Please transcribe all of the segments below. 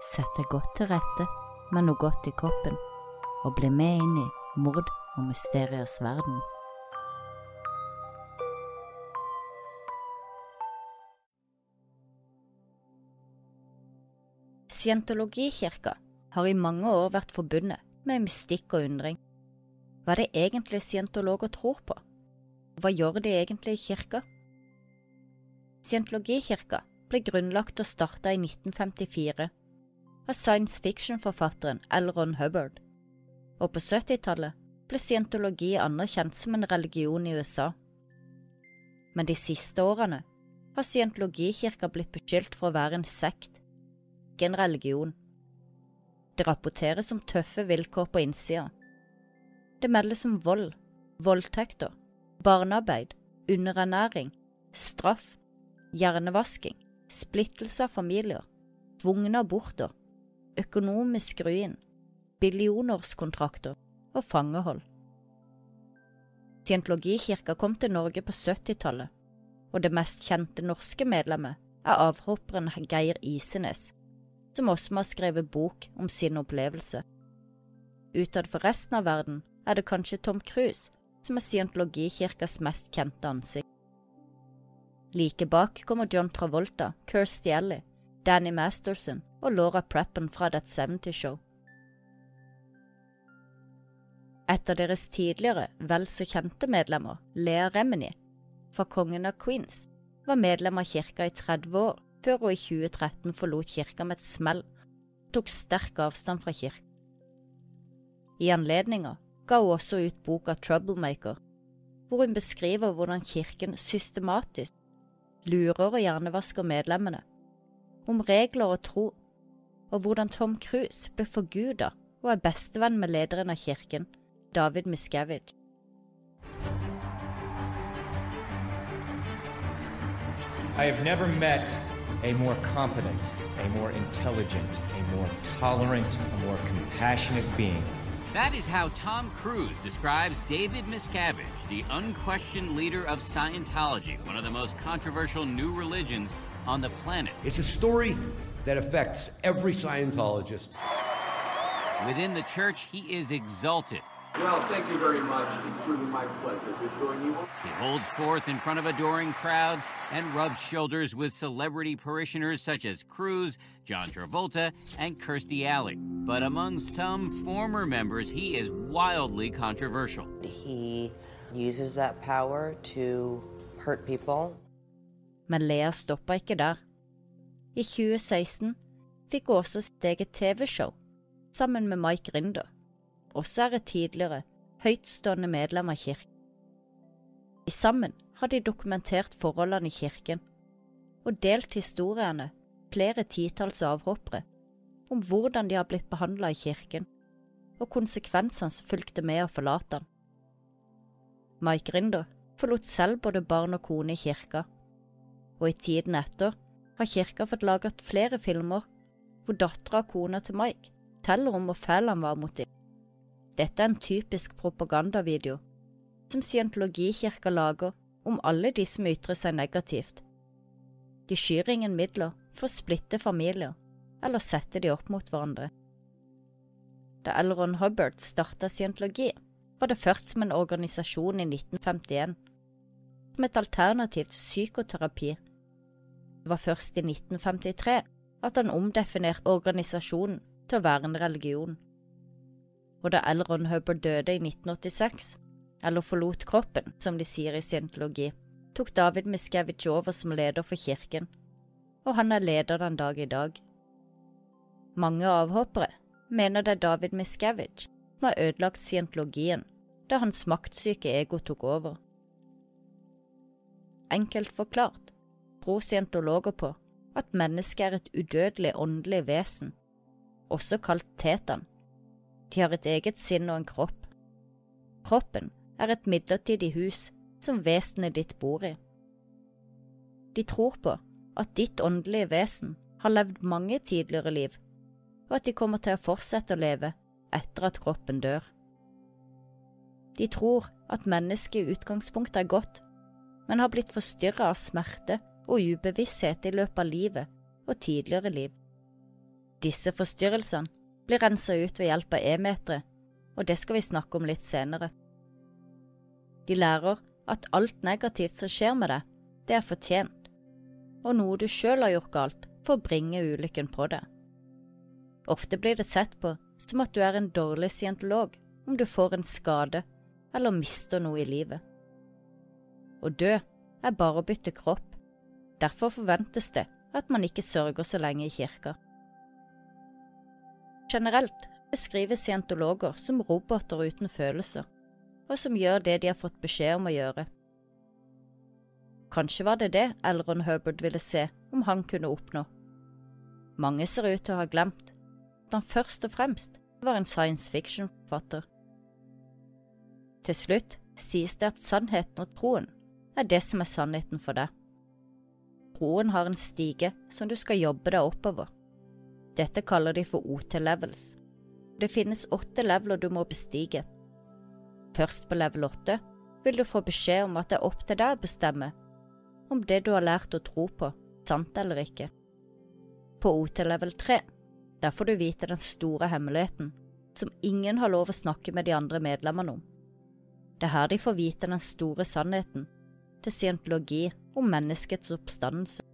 Sett deg godt til rette med noe godt i kroppen, og bli med inn i mord og mysteriers verden. Scientologikirka har i mange år vært forbundet med mystikk og undring. Hva er det egentlig scientologer tror på? Hva gjør de egentlig i kirka? Scientologikirka ble grunnlagt og starta i 1954 av science fiction-forfatteren L. Ron Hubbard, og på 70-tallet ble scientologi anerkjent som en religion i USA. Men de siste årene har scientologikirka blitt beskyldt for å være en sekt, ikke en religion. Det rapporteres om tøffe vilkår på innsida. Det meldes om vold, voldtekter, barnearbeid, underernæring, straff, hjernevasking, splittelse av familier, tvungne aborter, økonomisk ruin, billionerskontrakter og fangehold. Scientologikirka kom til Norge på 70-tallet, og det mest kjente norske medlemmet er avhopperen Geir Isenes, som også har skrevet bok om sin opplevelse. Utad for resten av verden er det kanskje Tom Cruise som er scientologikirkas mest kjente ansikt. Like bak kommer John Travolta, Kirstie Alley, Danny Masterson og Laura Preppen fra That 70 Show. Et av deres tidligere vel så kjente medlemmer, Lea Remini, fra Kongen av Queens, var medlem av kirka i 30 år, før hun i 2013 forlot kirka med et smell og tok sterk avstand fra kirka. I anledninga ga hun også ut boka Troublemaker, hvor hun beskriver hvordan kirken systematisk lurer og hjernevasker medlemmene, om regler og tro, og hvordan Tom Cruise ble forguda og er bestevenn med lederen av kirken, David Miscavige. I have never met a more competent, a more intelligent, a more tolerant, a more compassionate being. That is how Tom Cruise describes David Miscavige, the unquestioned leader of Scientology, one of the most controversial new religions on the planet. It's a story that affects every Scientologist. Within the church, he is exalted. Well, thank you very much. It's truly my pleasure to join you. He holds forth in front of adoring crowds and rubs shoulders with celebrity parishioners such as Cruz, John Travolta, and Kirstie Alley. But among some former members, he is wildly controversial. He uses that power to hurt people. Men Lea stoppa ikke der. I 2016 fikk Åse sitt eget TV-show, sammen med Mike Rinder, også er et tidligere, høytstående medlem av kirken. I sammen har de dokumentert forholdene i kirken, og delt historiene flere titalls avhoppere om hvordan de har blitt behandla i kirken, og konsekvensene som fulgte med å forlate den. Mike Rinder forlot selv både barn og kone i kirka, og i tiden etter har kirka fått laget flere filmer hvor dattera og kona til Mike teller om hvor fæl han var mot dem. Dette er en typisk propagandavideo som scientologikirka lager om alle de som ytrer seg negativt. De skyr ingen midler for å splitte familier eller sette de opp mot hverandre. Da Elron Hubbard starta scientologi, var det først som en organisasjon i 1951, som et alternativ til psykoterapi. Var først i 1953 at han omdefinerte organisasjonen til å være en religion. Og da Elron Hubbard døde i 1986, eller forlot kroppen, som de sier i scientologi, tok David Miscavige over som leder for kirken, og han er leder den dag i dag. Mange avhoppere mener det er David Miscavige som har ødelagt scientologien da hans maktsyke ego tok over. Enkelt forklart tror på at mennesket er et udødelig åndelig vesen, også kalt tetan. De har et eget sinn og en kropp. Kroppen er et midlertidig hus som vesenet ditt bor i. De tror på at ditt åndelige vesen har levd mange tidligere liv, og at de kommer til å fortsette å leve etter at kroppen dør. De tror at mennesket i utgangspunktet er godt, men har blitt forstyrret av smerte og ubevissthet i løpet av livet og tidligere liv. Disse forstyrrelsene blir rensa ut ved hjelp av e-metere, og det skal vi snakke om litt senere. De lærer at alt negativt som skjer med deg, det er fortjent, og noe du sjøl har gjort galt for å bringe ulykken på deg. Ofte blir det sett på som at du er en dårlig scientolog om du får en skade eller mister noe i livet. Å dø er bare å bytte kropp, derfor forventes det at man ikke sørger så lenge i kirka. Generelt beskrives scientologer som roboter uten følelser, og som gjør det de har fått beskjed om å gjøre. Kanskje var det det Elron Herbert ville se om han kunne oppnå. Mange ser ut til å ha glemt at han først og fremst var en science fiction-forfatter. Til slutt sies det at sannheten og troen er det som er sannheten for deg. Troen har en stige som du skal jobbe deg oppover. Dette kaller de for OT-levels. Det finnes åtte leveler du må bestige. Først på level åtte vil du få beskjed om at det er opp til deg å bestemme om det du har lært å tro på, sant eller ikke. På OT-level tre der får du vite den store hemmeligheten, som ingen har lov å snakke med de andre medlemmene om. Det er her de får vite den store sannheten til scientologi om menneskets oppstandelse.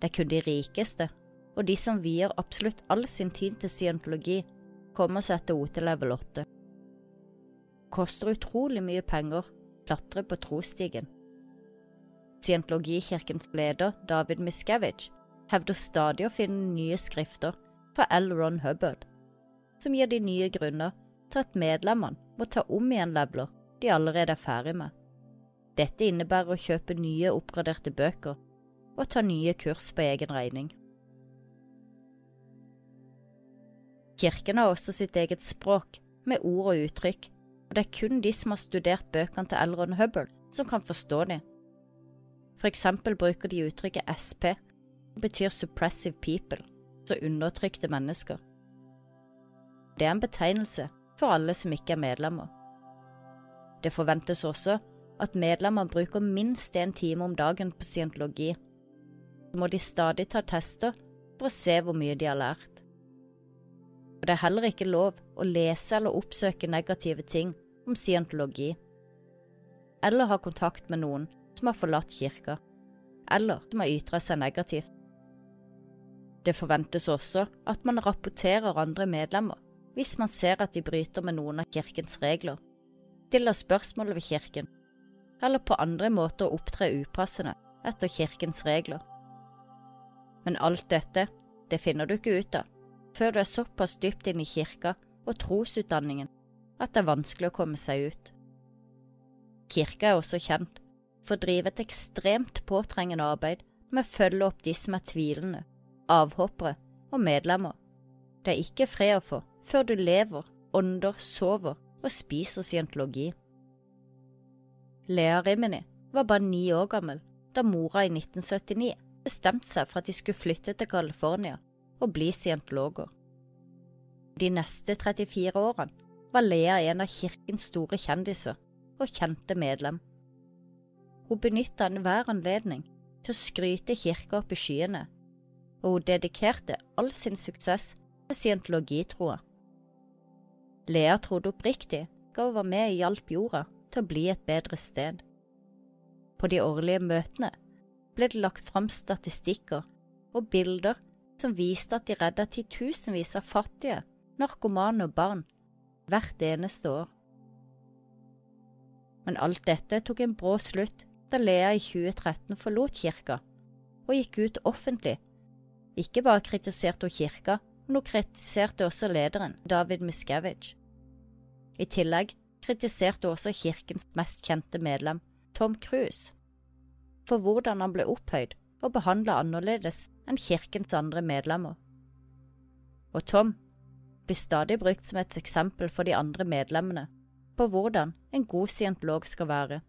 Det er kun de rikeste og de som vier absolutt all sin tid til scientologi, kommer seg til OT level 8. Koster utrolig mye penger klatrer på trostigen. Scientologikirkens leder, David Miscavige, hevder stadig å finne nye skrifter fra L. Ron Hubbard, som gir de nye grunner til at medlemmene må ta om igjen leveler de allerede er ferdig med. Dette innebærer å kjøpe nye, oppgraderte bøker og ta nye kurs på egen regning. Kirken har også sitt eget språk, med ord og uttrykk, og det er kun de som har studert bøkene til Elron Hubbard, som kan forstå dem. For eksempel bruker de uttrykket SP, som betyr Suppressive People, så undertrykte mennesker. Det er en betegnelse for alle som ikke er medlemmer. Det forventes også at medlemmer bruker minst én time om dagen på scientologi. Så må de stadig ta tester for å se hvor mye de har lært og det er heller ikke lov å lese eller oppsøke negative ting om scientologi, eller ha kontakt med noen som har forlatt kirka, eller som har ytra seg negativt. Det forventes også at man rapporterer andre medlemmer hvis man ser at de bryter med noen av kirkens regler, stiller spørsmål ved kirken, eller på andre måter opptre upassende etter kirkens regler. Men alt dette, det finner du ikke ut av før du er såpass dypt inne i kirka og trosutdanningen at det er vanskelig å komme seg ut. Kirka er også kjent for å drive et ekstremt påtrengende arbeid med å følge opp de som er tvilende, avhoppere og medlemmer. Det er ikke fred å få før du lever, ånder, sover og spiser scientologi. Lea Rimini var bare ni år gammel da mora i 1979 bestemte seg for at de skulle flytte til California og bli scientologer. De neste 34 årene var Lea en av kirkens store kjendiser og kjente medlem. Hun benytta enhver anledning til å skryte kirka opp i skyene, og hun dedikerte all sin suksess til scientologitroa. Lea trodde oppriktig at hun var med og hjalp jorda til å bli et bedre sted. På de årlige møtene ble det lagt fram statistikker og bilder som viste at de redda titusenvis av fattige, narkomane og barn hvert eneste år. Men alt dette tok en brå slutt da Lea i 2013 forlot kirka og gikk ut offentlig. Ikke bare kritiserte hun kirka, men hun kritiserte også lederen, David Miscavige. I tillegg kritiserte også kirkens mest kjente medlem, Tom Cruise, for hvordan han ble opphøyd og behandla annerledes enn kirkens andre medlemmer. Og Tom blir stadig brukt som et eksempel for de andre medlemmene på hvordan en god scientolog skal være.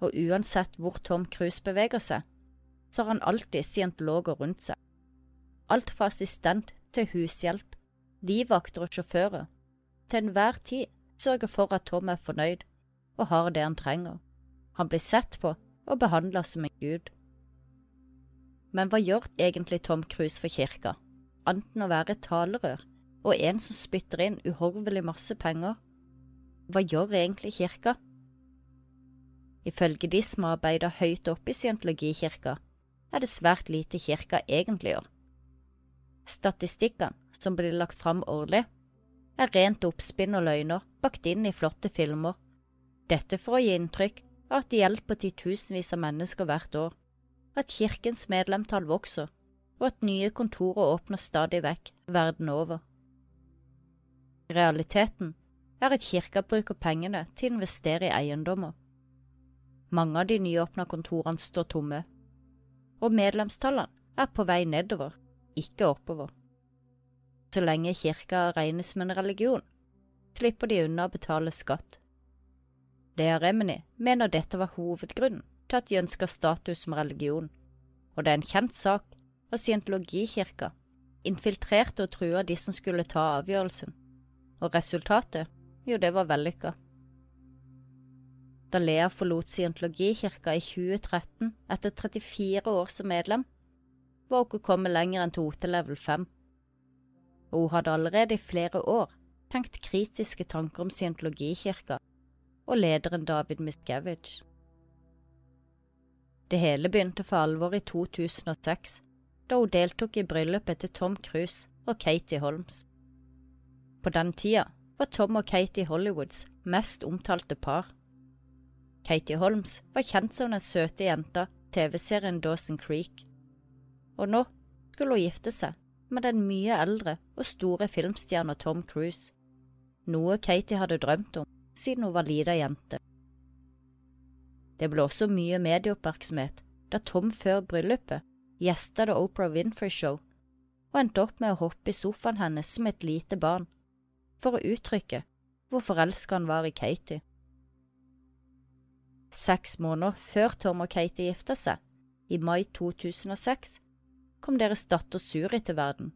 Og uansett hvor Tom Cruise beveger seg, så har han alltid scientologer rundt seg. Alt fra assistent til hushjelp, livvakter og sjåfører. Til enhver tid sørger for at Tom er fornøyd og har det han trenger. Han blir sett på og behandla som en gud. Men hva gjør egentlig Tom Cruise for kirka, annet enn å være et talerør og en som spytter inn uhorvelig masse penger? Hva gjør egentlig kirka? Ifølge de som arbeider høyt oppe i scientologikirka, er det svært lite kirka egentlig gjør. Statistikkene som blir lagt fram årlig, er rent oppspinn og løgner bakt inn i flotte filmer, dette for å gi inntrykk av at det hjelper titusenvis av mennesker hvert år, at kirkens medlemtall vokser, og at nye kontorer åpner stadig vekk verden over. Realiteten er at kirka bruker pengene til å investere i eiendommer. Mange av de nyåpna kontorene står tomme, og medlemstallene er på vei nedover, ikke oppover. Så lenge kirka regnes som en religion, slipper de unna å betale skatt. Lea Remini mener dette var hovedgrunnen til at de ønsker status som religion, og det er en kjent sak at scientologikirka infiltrerte og trua de som skulle ta avgjørelsen, og resultatet, jo, det var vellykka. Da Lea forlot scientologikirka i 2013 etter 34 år som medlem, var hun ikke kommet lenger enn til OT level 5, og hun hadde allerede i flere år tenkt kritiske tanker om scientologikirka og lederen David Miscavige. Det hele begynte for alvor i 2006, da hun deltok i bryllupet til Tom Cruise og Katie Holmes. På den tida var Tom og Katie Hollywoods mest omtalte par. Katie Holmes var kjent som den søte jenta TV-serien Dawson Creek, og nå skulle hun gifte seg med den mye eldre og store filmstjerna Tom Cruise, noe Katie hadde drømt om siden hun var lita jente. Det ble også mye medieoppmerksomhet da Tom før bryllupet gjesta The Oprah Winfrey Show og endte opp med å hoppe i sofaen hennes som et lite barn, for å uttrykke hvor forelska han var i Katie. Seks måneder før Tom og Katie gifta seg, i mai 2006, kom deres datter Suri til verden,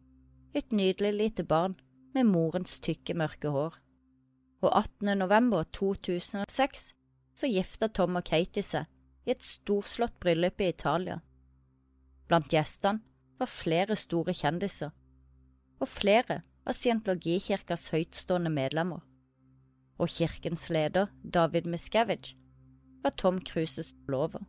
et nydelig lite barn med morens tykke, mørke hår og 18. november 2006 så gifta Tom og Katie seg i et storslått bryllup i Italia. Blant gjestene var flere store kjendiser, og flere av scientologikirkas høytstående medlemmer, og kirkens leder, David Miscavige, var Tom Cruises lover.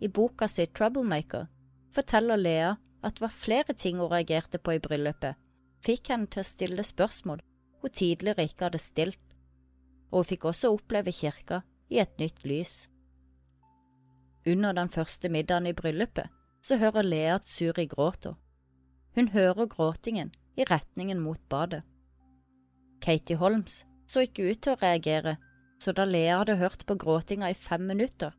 I boka si Troublemaker forteller Lea at det var flere ting hun reagerte på i bryllupet, fikk henne til å stille spørsmål hun tidligere ikke hadde stilt, og hun fikk også oppleve kirka i et nytt lys. Under den første middagen i bryllupet så hører Lea at Suri gråter. Hun hører gråtingen i retningen mot badet. Katie Holmes så ikke ut til å reagere, så da Lea hadde hørt på gråtinga i fem minutter,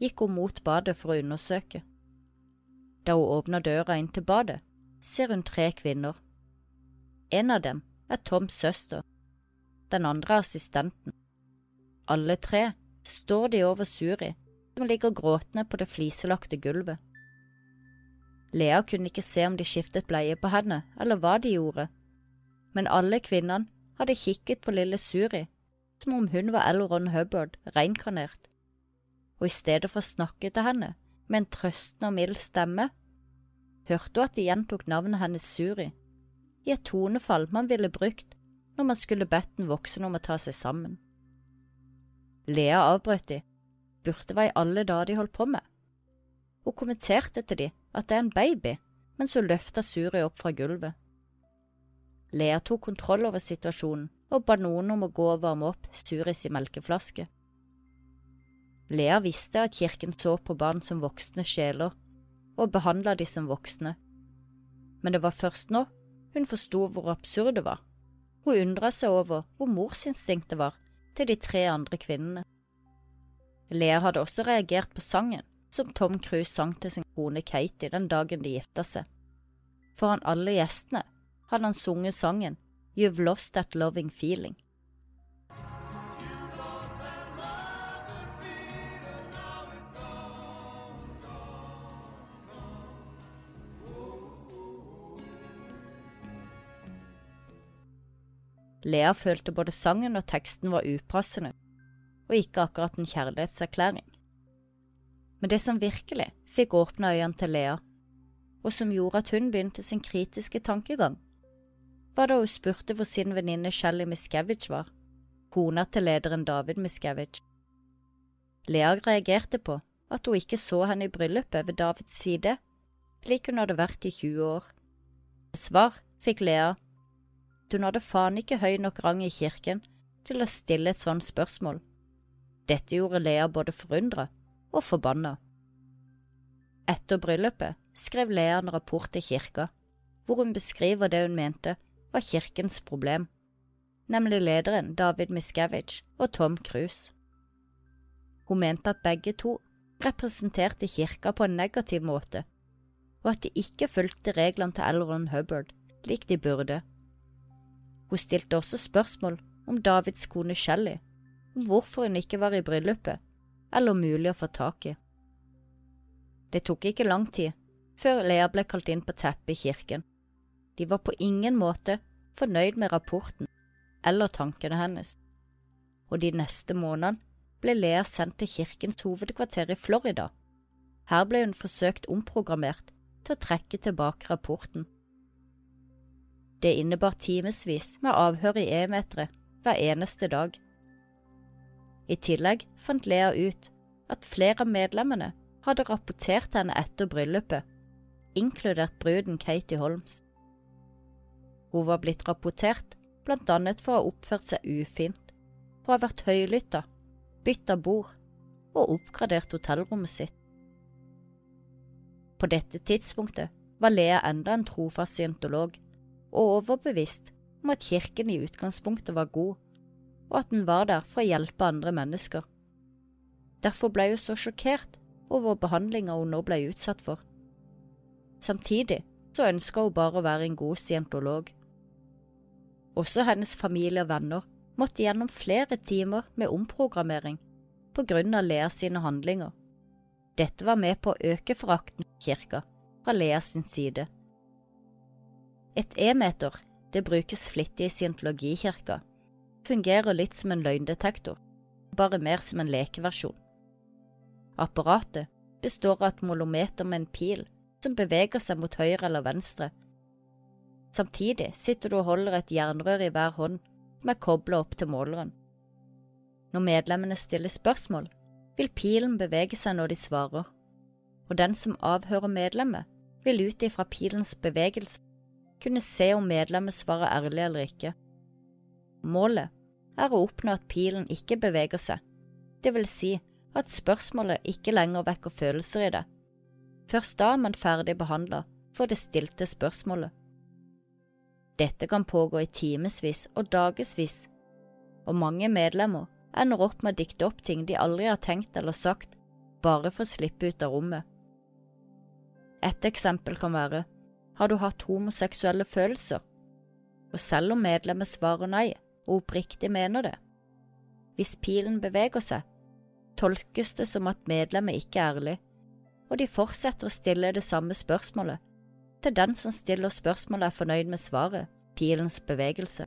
gikk hun mot badet for å undersøke. Da hun åpner døra inn til badet, ser hun tre kvinner. En av dem er Toms søster, den andre er assistenten. Alle tre står de over Suri, som ligger gråtende på det fliselagte gulvet. Lea kunne ikke se om de skiftet bleie på henne, eller hva de gjorde, men alle kvinnene hadde kikket på lille Suri som om hun var L. Ron Hubbard reinkarnert, og i stedet for å snakke til henne med en trøstende og mild stemme, hørte hun at de gjentok navnet hennes Suri i et tonefall man ville brukt når man skulle bedt en voksen om å ta seg sammen. Lea avbrøt de, burde hva i alle dager de holdt på med. Hun kommenterte til de at det er en baby, mens hun løfta Suri opp fra gulvet. Lea tok kontroll over situasjonen og ba noen om å gå og varme opp Suris melkeflaske. Lea visste at kirken så på barn som voksne sjeler, og behandla de som voksne, men det var først nå hun forsto hvor absurd det var. Hun undra seg over hvor morsinstinktet var til de tre andre kvinnene. Lea hadde også reagert på sangen som Tom Cruise sang til sin kone Katie den dagen de gifta seg. Foran alle gjestene hadde han sunget sangen You've Lost That Loving Feeling. Lea følte både sangen og teksten var upassende, og ikke akkurat en kjærlighetserklæring. Men det som virkelig fikk åpna øynene til Lea, og som gjorde at hun begynte sin kritiske tankegang, var da hun spurte hvor sin venninne Shelly Miscavige var, kona til lederen David Miscavige. Lea reagerte på at hun ikke så henne i bryllupet ved Davids side, slik hun hadde vært i 20 år. Svar fikk Lea. Hun hadde faen ikke høy nok rang i kirken til å stille et sånt spørsmål. Dette gjorde Lea både forundra og forbanna. Etter bryllupet skrev Lea en rapport til kirka, hvor hun beskriver det hun mente var kirkens problem, nemlig lederen David Miscavige og Tom Cruise. Hun mente at begge to representerte kirka på en negativ måte, og at de ikke fulgte reglene til Elron Hubbard slik de burde. Hun stilte også spørsmål om Davids kone Shelly, om hvorfor hun ikke var i bryllupet, eller om mulig å få tak i. Det tok ikke lang tid før Lea ble kalt inn på teppet i kirken. De var på ingen måte fornøyd med rapporten eller tankene hennes, og de neste månedene ble Lea sendt til kirkens hovedkvarter i Florida. Her ble hun forsøkt omprogrammert til å trekke tilbake rapporten. Det innebar timevis med avhør i e-meteret hver eneste dag. I tillegg fant Lea ut at flere av medlemmene hadde rapportert henne etter bryllupet, inkludert bruden Katie Holmes. Hun var blitt rapportert blant annet for å ha oppført seg ufint, for å ha vært høylytta bytta bord og oppgradert hotellrommet sitt. På dette tidspunktet var Lea enda en trofast scientolog og overbevist om at kirken i utgangspunktet var god, og at den var der for å hjelpe andre mennesker. Derfor ble hun så sjokkert over behandlinga hun nå ble utsatt for. Samtidig så ønska hun bare å være en god scientolog. Også hennes familie og venner måtte gjennom flere timer med omprogrammering på grunn av Lea sine handlinger. Dette var med på å øke forakten for kirka fra Lea sin side. Et e-meter, det brukes flittig i scientologikirka, fungerer litt som en løgndetektor, bare mer som en lekeversjon. Apparatet består av et molometer med en pil som beveger seg mot høyre eller venstre. Samtidig sitter du og holder et jernrør i hver hånd som er koblet opp til måleren. Når medlemmene stiller spørsmål, vil pilen bevege seg når de svarer, og den som avhører medlemmet, vil ut ifra pilens bevegelse kunne se om medlemmet svarer ærlig eller ikke. Målet er å oppnå at pilen ikke beveger seg, det vil si at spørsmålet ikke lenger vekker følelser i det. Først da er man ferdig behandla for det stilte spørsmålet. Dette kan pågå i timevis og dagevis, og mange medlemmer ender opp med å dikte opp ting de aldri har tenkt eller sagt, bare for å slippe ut av rommet. Et eksempel kan være har du hatt homoseksuelle følelser, og selv om medlemmet svarer nei og oppriktig mener det, hvis pilen beveger seg, tolkes det som at medlemmet ikke er ærlig, og de fortsetter å stille det samme spørsmålet til den som stiller spørsmålet er fornøyd med svaret, pilens bevegelse.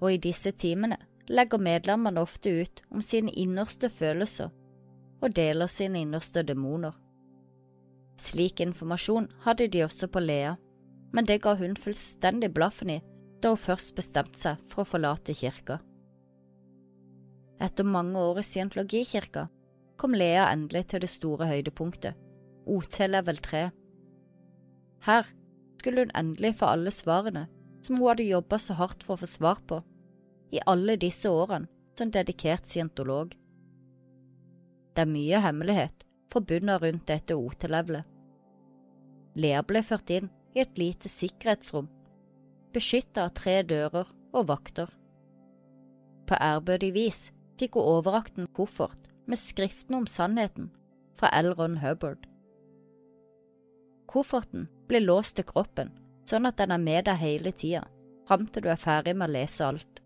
Og i disse timene legger medlemmene ofte ut om sine innerste følelser og deler sine innerste demoner. Slik informasjon hadde de også på Lea, men det ga hun fullstendig blaffen i da hun først bestemte seg for å forlate kirka. Etter mange år i scientologikirka kom Lea endelig til det store høydepunktet, OT level 3. Her skulle hun endelig få alle svarene som hun hadde jobba så hardt for å få svar på i alle disse årene som dedikert scientolog. Det er mye hemmelighet forbundet rundt dette OT-levelet. Lea ble ført inn i et lite sikkerhetsrom, beskyttet av tre dører og vakter. På ærbødig vis fikk hun overrakt en koffert med skriftene om sannheten fra Elron Hubbard. Kofferten blir låst til kroppen, sånn at den er med deg hele tida, fram til du er ferdig med å lese alt.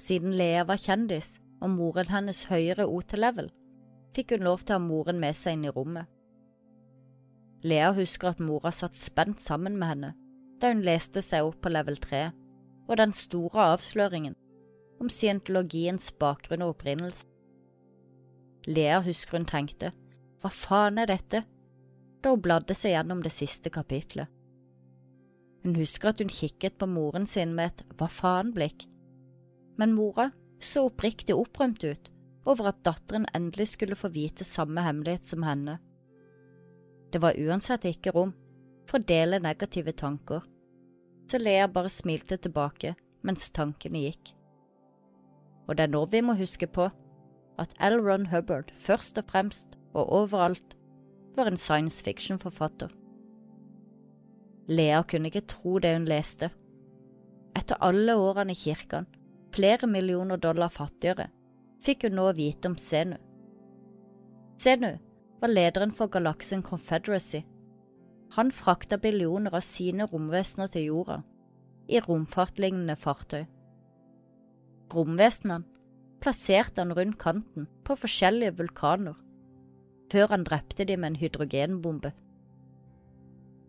Siden Lea var kjendis og moren hennes høyere OT-level, fikk hun lov til å ha moren med seg inn i rommet. Lea husker at mora satt spent sammen med henne da hun leste seg opp på level 3, og den store avsløringen om scientologiens bakgrunn og opprinnelse. Lea husker hun tenkte, hva faen er dette, da hun bladde seg gjennom det siste kapitlet. Hun husker at hun kikket på moren sin med et hva faen-blikk, men mora så oppriktig opprømt ut over at datteren endelig skulle få vite samme hemmelighet som henne. Det var uansett ikke rom for å dele negative tanker, så Lea bare smilte tilbake mens tankene gikk. Og det er nå vi må huske på at L. Ron Hubbard først og fremst og overalt var en science fiction-forfatter. Lea kunne ikke tro det hun leste. Etter alle årene i kirken, flere millioner dollar fattigere, fikk hun nå vite om Zenu. Zenu var lederen for galaksen Confederacy. Han frakta billioner av sine romvesener til jorda, i romfartlignende fartøy. Romvesenene plasserte han rundt kanten på forskjellige vulkaner, før han drepte dem med en hydrogenbombe.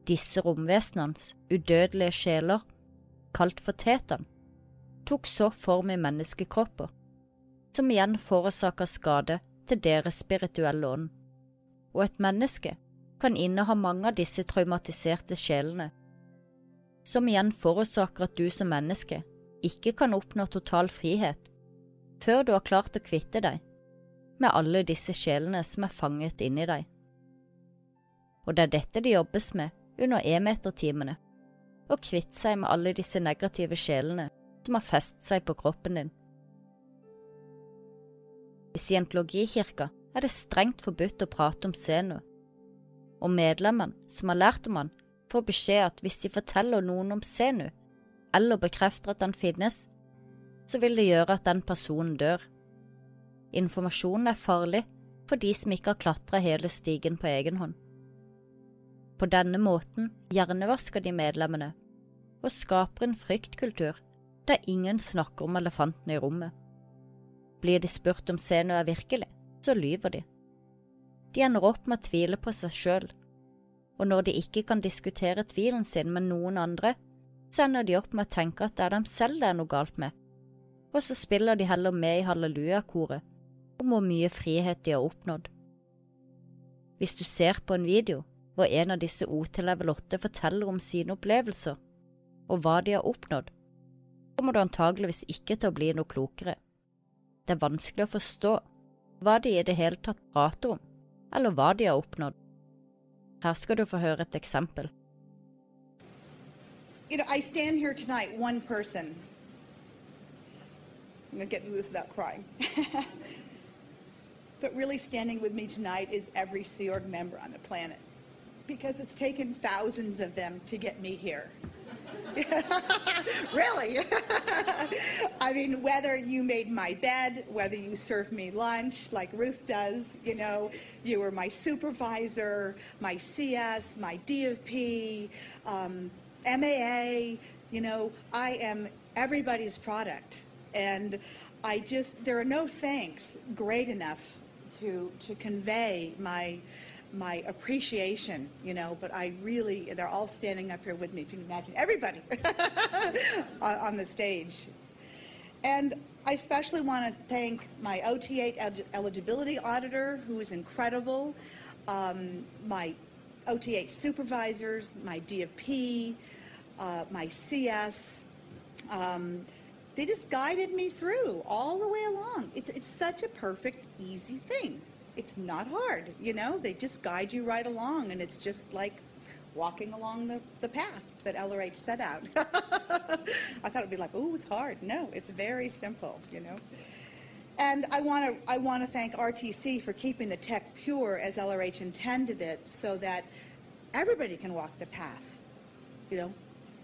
Disse romvesenenes udødelige sjeler, kalt for Tetan, tok så form i menneskekropper, som igjen forårsaker skade til deres spirituelle ånd, og et menneske kan inneha mange av disse traumatiserte sjelene, som igjen forårsaker at du som menneske ikke kan oppnå total frihet før du har klart å kvitte deg med alle disse sjelene som er fanget inni deg. Og det er dette det jobbes med under e-metertimene, å kvitte seg med alle disse negative sjelene som har festet seg på kroppen din. I scientologikirka er det strengt forbudt å prate om Zeno, og medlemmene som har lært om han, får beskjed at hvis de forteller noen om Zeno, eller bekrefter at han finnes, så vil det gjøre at den personen dør. Informasjonen er farlig for de som ikke har klatra hele stigen på egen hånd. På denne måten hjernevasker de medlemmene og skaper en fryktkultur der ingen snakker om elefanten i rommet. Blir de spurt om Zeno er virkelig, så lyver de. De ender opp med å tvile på seg sjøl, og når de ikke kan diskutere tvilen sin med noen andre, så ender de opp med å tenke at det er dem selv det er noe galt med, og så spiller de heller med i hallelujakoret om hvor mye frihet de har oppnådd. Hvis du ser på en video hvor en av disse OT level 8 forteller om sine opplevelser og hva de har oppnådd, kommer du antageligvis ikke til å bli noe klokere. Det er vanskelig å forstå hva de i det hele tatt prater om, eller hva de har oppnådd. Her skal du få høre et eksempel. You know, I stand here tonight, one person. I'm going to get through this without crying. but really standing with me tonight is every Sea Org member on the planet because it's taken thousands of them to get me here. really? I mean, whether you made my bed, whether you served me lunch like Ruth does, you know, you were my supervisor, my CS, my DFP, um, MAA, you know, I am everybody's product. And I just, there are no thanks great enough to, to convey my my appreciation, you know, but I really, they're all standing up here with me, if you can imagine, everybody on, the stage. And I especially want to thank my OT8 el- eligibility auditor, who is incredible, um, my OT8 supervisors, my DFP, uh, my CS. Um, they just guided me through all the way along. It's, it's such a perfect, easy thing it's not hard, you know, they just guide you right along, and it's just like walking along the, the path that LRH set out. I thought it'd be like, oh, it's hard. No, it's very simple, you know. And I want to I want to thank RTC for keeping the tech pure as LRH intended it, so that everybody can walk the path, you know,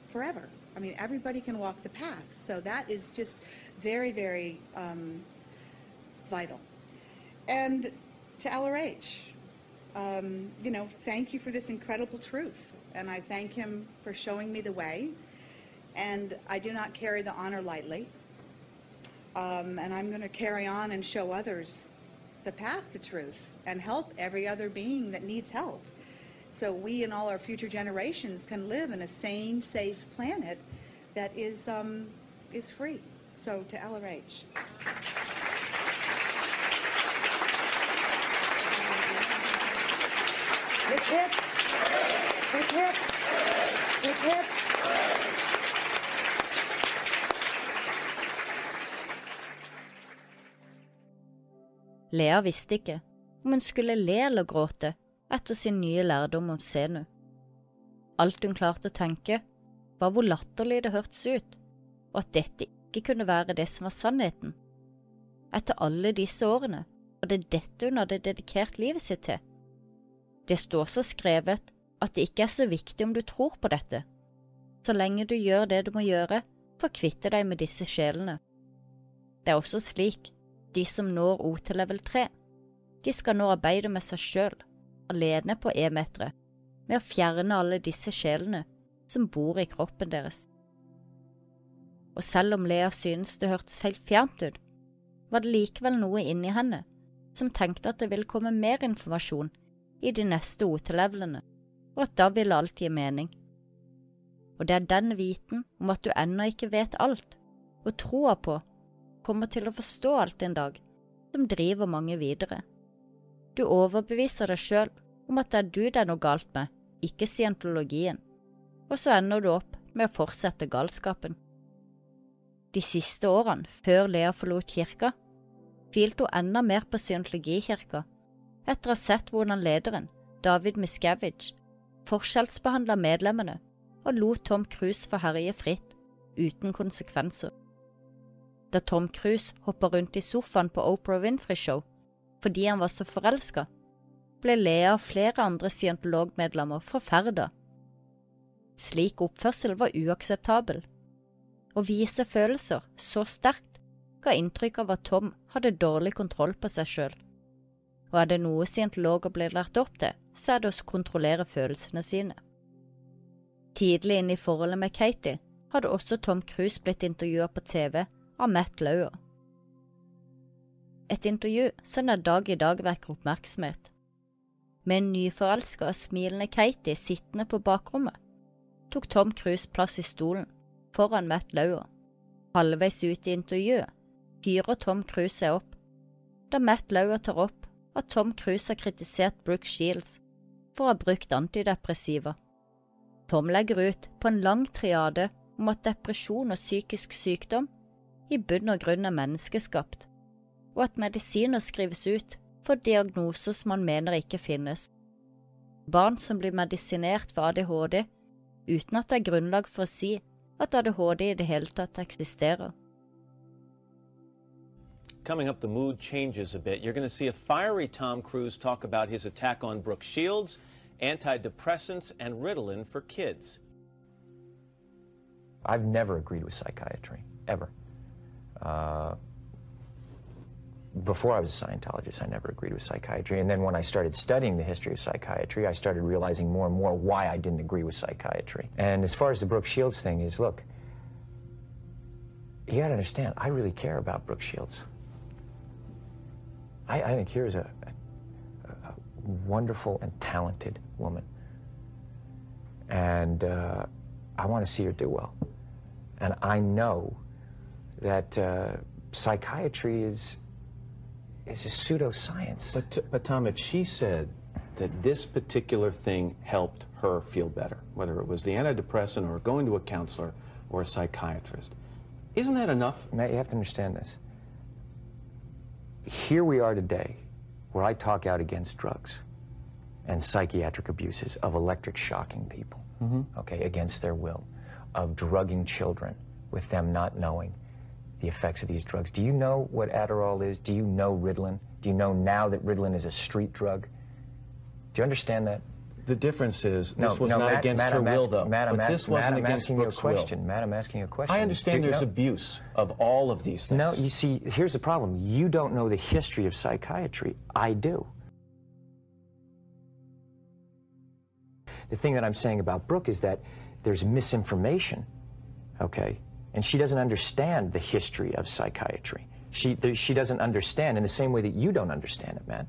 forever. I mean, everybody can walk the path. So that is just very, very um, vital. And to LRH. Um, you know, thank you for this incredible truth. And I thank him for showing me the way. And I do not carry the honor lightly. Um, and I'm going to carry on and show others the path to truth and help every other being that needs help. So we and all our future generations can live in a sane, safe planet that is, um, is free. So to LRH. Lea visste ikke om hun skulle le eller gråte etter sin nye lærdom om Senu. Alt hun klarte å tenke, var hvor latterlig det hørtes ut, og at dette ikke kunne være det som var sannheten. Etter alle disse årene var det dette hun hadde dedikert livet sitt til. Det står så skrevet at det ikke er så viktig om du tror på dette, så lenge du gjør det du må gjøre for å kvitte deg med disse sjelene. Det er også slik de som når O til level 3, de skal nå arbeide med seg selv, alene på E-meteret, med å fjerne alle disse sjelene som bor i kroppen deres. Og selv om Lea synes det hørtes helt fjernt ut, var det likevel noe inni henne som tenkte at det ville komme mer informasjon i de neste OT-levelene, og at da vil alt gi mening. Og det er den viten om at du ennå ikke vet alt, og troa på kommer til å forstå alt en dag, som driver mange videre. Du overbeviser deg sjøl om at det er du det er noe galt med, ikke scientologien, og så ender du opp med å fortsette galskapen. De siste årene, før Lea forlot kirka, hvilte hun enda mer på scientologikirka, etter å ha sett hvordan lederen, David Miscavige, forskjellsbehandla medlemmene og lot Tom Cruise få herje fritt, uten konsekvenser. Da Tom Cruise hoppa rundt i sofaen på Oprah Winfrey Show fordi han var så forelska, ble Lea og flere andre scientologmedlemmer forferda. Slik oppførsel var uakseptabel. Å vise følelser så sterkt ga inntrykk av at Tom hadde dårlig kontroll på seg sjøl. Og er det noe scientologer blir lært opp til, så er det å kontrollere følelsene sine. Tidlig inn i forholdet med Katie hadde også Tom Cruise blitt intervjua på TV av Matt Lauer. Et intervju som den dag i dag vekker oppmerksomhet. Med en nyforelska og smilende Katie sittende på bakrommet, tok Tom Cruise plass i stolen foran Matt Lauer. Halvveis ut i intervjuet hyrer Tom Cruise seg opp, da Matt Lauer tar opp at Tom Cruise har kritisert Brooke Shields for å ha brukt antidepressiva. Tom legger ut på en lang triade om at depresjon og psykisk sykdom i bunn og grunn er menneskeskapt, og at medisiner skrives ut for diagnoser som man mener ikke finnes. Barn som blir medisinert for ADHD uten at det er grunnlag for å si at ADHD i det hele tatt eksisterer. Coming up, the mood changes a bit. You're going to see a fiery Tom Cruise talk about his attack on Brooke Shields, antidepressants, and Ritalin for kids. I've never agreed with psychiatry, ever. Uh, before I was a Scientologist, I never agreed with psychiatry. And then when I started studying the history of psychiatry, I started realizing more and more why I didn't agree with psychiatry. And as far as the Brooke Shields thing is, look, you got to understand, I really care about Brooke Shields. I, I think here's a, a, a, wonderful and talented woman. And uh, I want to see her do well. And I know that uh, psychiatry is, is a pseudoscience. But, but Tom, if she said that this particular thing helped her feel better, whether it was the antidepressant or going to a counselor or a psychiatrist, isn't that enough? Matt, you have to understand this. Here we are today, where I talk out against drugs and psychiatric abuses of electric shocking people, Mhm. okay, against their will, of drugging children with them not knowing the effects of these drugs. Do you know what Adderall is? Do you know Ritalin? Do you know now that Ritalin is a street drug? Do you understand that? The difference is No, this was no, not Matt- against Matt, her will, though. Matt, but this wasn't Matt, against asking you a will. question. Matt, I'm asking you a question. I understand Do- there's no. abuse of all of these things. No, you see, here's the problem. You don't know the history of psychiatry. I do. The thing that I'm saying about Brooke is that there's misinformation, okay? And she doesn't understand the history of psychiatry. She, she doesn't understand in the same way that you don't understand it, man.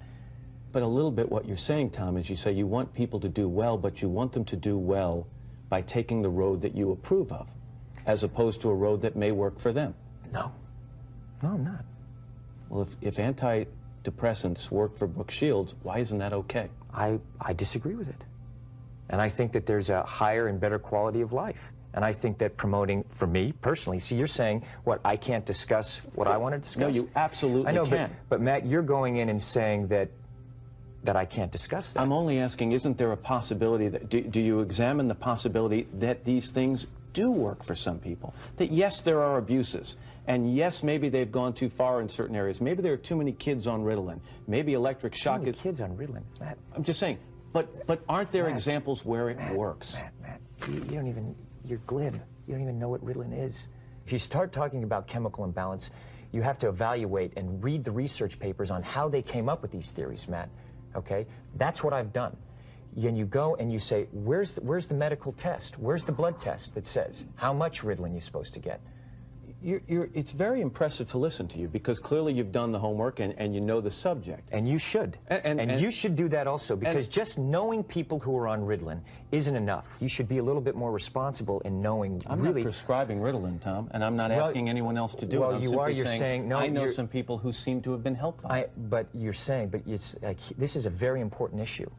But a little bit what you're saying, Tom, is you say you want people to do well, but you want them to do well by taking the road that you approve of, as opposed to a road that may work for them. No. No, I'm not. Well, if, if antidepressants work for Brooke Shields, why isn't that okay? I, I disagree with it. And I think that there's a higher and better quality of life. And I think that promoting, for me personally, see, you're saying, what, I can't discuss what I want to discuss? No, you absolutely I know, can. But, but Matt, you're going in and saying that that I can't discuss that. I'm only asking, isn't there a possibility that, do, do you examine the possibility that these things do work for some people? That yes, there are abuses. And yes, maybe they've gone too far in certain areas. Maybe there are too many kids on Ritalin. Maybe electric shock. Too many is. kids on Ritalin, Matt. I'm just saying. But but aren't there Matt, examples where it works? Matt, Matt, you, you don't even, you're glib. You don't even know what Ritalin is. If you start talking about chemical imbalance, you have to evaluate and read the research papers on how they came up with these theories, Matt. Okay? That's what I've done. And you go and you say, where's the, where's the medical test? Where's the blood test that says how much Ritalin you're supposed to get? You're, you're, it's very impressive to listen to you because clearly you've done the homework and, and you know the subject. And you should. And- and- and and- you should do that also because just knowing people who are on Ritalin isn't enough. You should be a little bit more responsible in knowing I'm really. not prescribing Ritalin, Tom, and I'm not Well, asking anyone else to do well, it. I'm you are. You're saying- no, I know some people who seem to have been helped by I, it. but you're saying, but it's like this is a very important issue.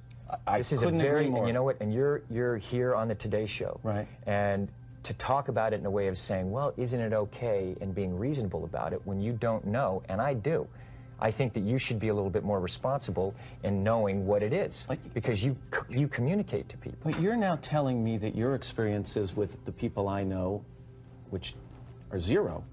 I this is a very, agree more. and you know what? And you're you're here on the Today Show, Right. And to talk about it in a way of saying, well, isn't it okay, and being reasonable about it when you don't know, and I do. I think that you should be a little bit more responsible in knowing what it is, because you you communicate to people. But you're now telling me that your experiences with the people I know, which are zero,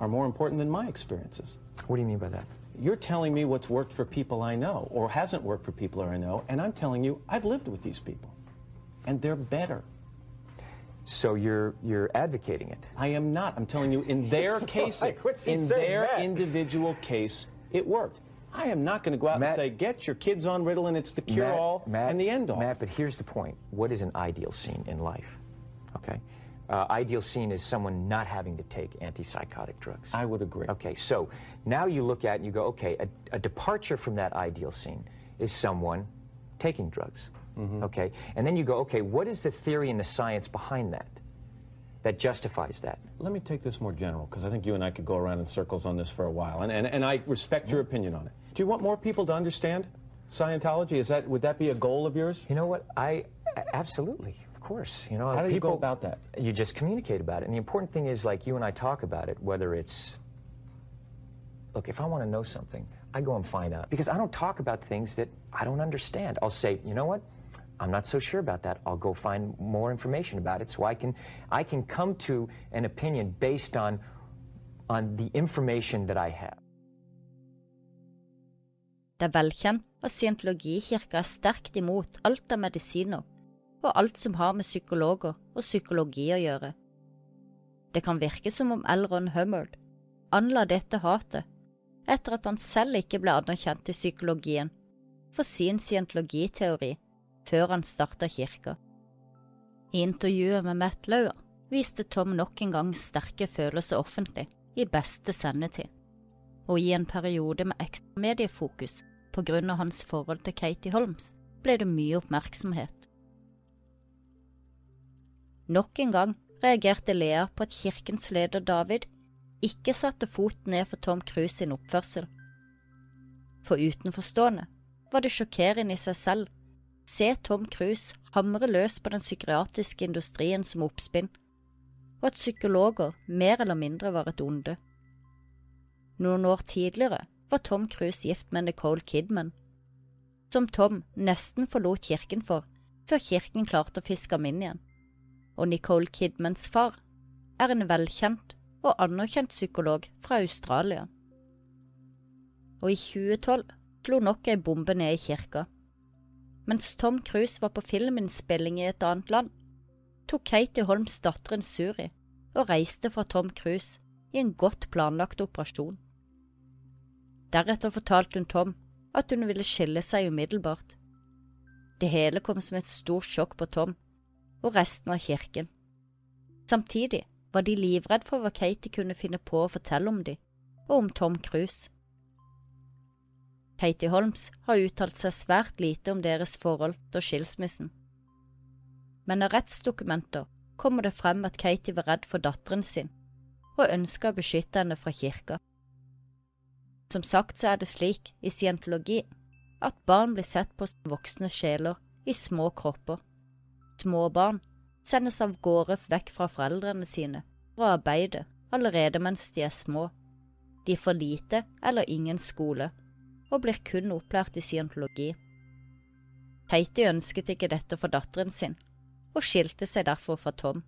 are more important than my experiences. What do you mean by that? You're telling me what's worked for people I know or hasn't worked for people I know, and I'm telling you I've lived with these people, and they're better. So you're you're advocating it. I am not. I'm telling you, in their case, like, in their Matt? individual case, it worked. I am not going to go out Matt- and say, get your kids on Ritalin, and it's the cure all Matt, Matt, and the end all. Matt, but here's the point. What is an ideal scene in life? Okay. Uh, ideal scene is someone not having to take antipsychotic drugs. I would agree. Okay, so now you look at it and you go, okay, a, a departure from that ideal scene is someone taking drugs. Mm-hmm. Okay, and then you go, okay, what is the theory and the science behind that that justifies that? Let me take this more general, because I think you and I could go around in circles on this for a while, and, and, and I respect your opinion on it. Do you want more people to understand Scientology? Is that, would that be a goal of yours? You know what? I absolutely, of course. You know, How do you people go about that? You just communicate about it, and the important thing is, like you and I talk about it. Whether it's, look, if I want to know something, I go and find out because I don't talk about things that I don't understand. I'll say, you know what? I'm not so sure about that. I'll go find more information about it, so I can, I can come to an opinion based on, on the information that I have. Det er velkjent at scientologikirka er sterkt imot alt av medisiner og alt som har med psykologer og psykologi å gjøre. Det kan virke som om L. Ron Hummard anla dette hatet etter at han selv ikke ble anerkjent i psykologien for sin scientologiteori før han starta kirka. I intervjuet med Matt Lauer viste Tom nok en gang sterke følelser offentlig, i beste sendetid og i en periode med ekstra mediefokus på grunn av hans forhold til Katie Holmes, ble det mye oppmerksomhet. Nok en gang reagerte Lea på at kirkens leder David ikke satte foten ned for Tom Cruise sin oppførsel. For utenforstående var det sjokkerende i seg selv se Tom Cruise hamre løs på den psykiatriske industrien som oppspinn, og at psykologer mer eller mindre var et onde. Noen år tidligere var Tom Cruise gift med Nicole Kidman, som Tom nesten forlot kirken for før kirken klarte å fiske ham inn igjen. Og Nicole Kidmans far er en velkjent og anerkjent psykolog fra Australia. Og i 2012 slo nok ei bombe ned i kirka. Mens Tom Cruise var på filminnspilling i et annet land, tok Katie Holms datteren Suri og reiste fra Tom Cruise i en godt planlagt operasjon. Deretter fortalte hun Tom at hun ville skille seg umiddelbart. Det hele kom som et stort sjokk på Tom og resten av kirken. Samtidig var de livredd for hva Katie kunne finne på å fortelle om dem, og om Tom Cruise. Katie Holmes har uttalt seg svært lite om deres forhold til skilsmissen. Men av rettsdokumenter kommer det frem at Katie var redd for datteren sin, og ønska å beskytte henne fra kirka. Som sagt så er det slik i scientologi at barn blir sett på som voksne sjeler i små kropper, Små barn sendes av gårde vekk fra foreldrene sine for å arbeide allerede mens de er små. De får lite eller ingen skole, og blir kun opplært i scientologi. Katie ønsket ikke dette for datteren sin, og skilte seg derfor fra Tom.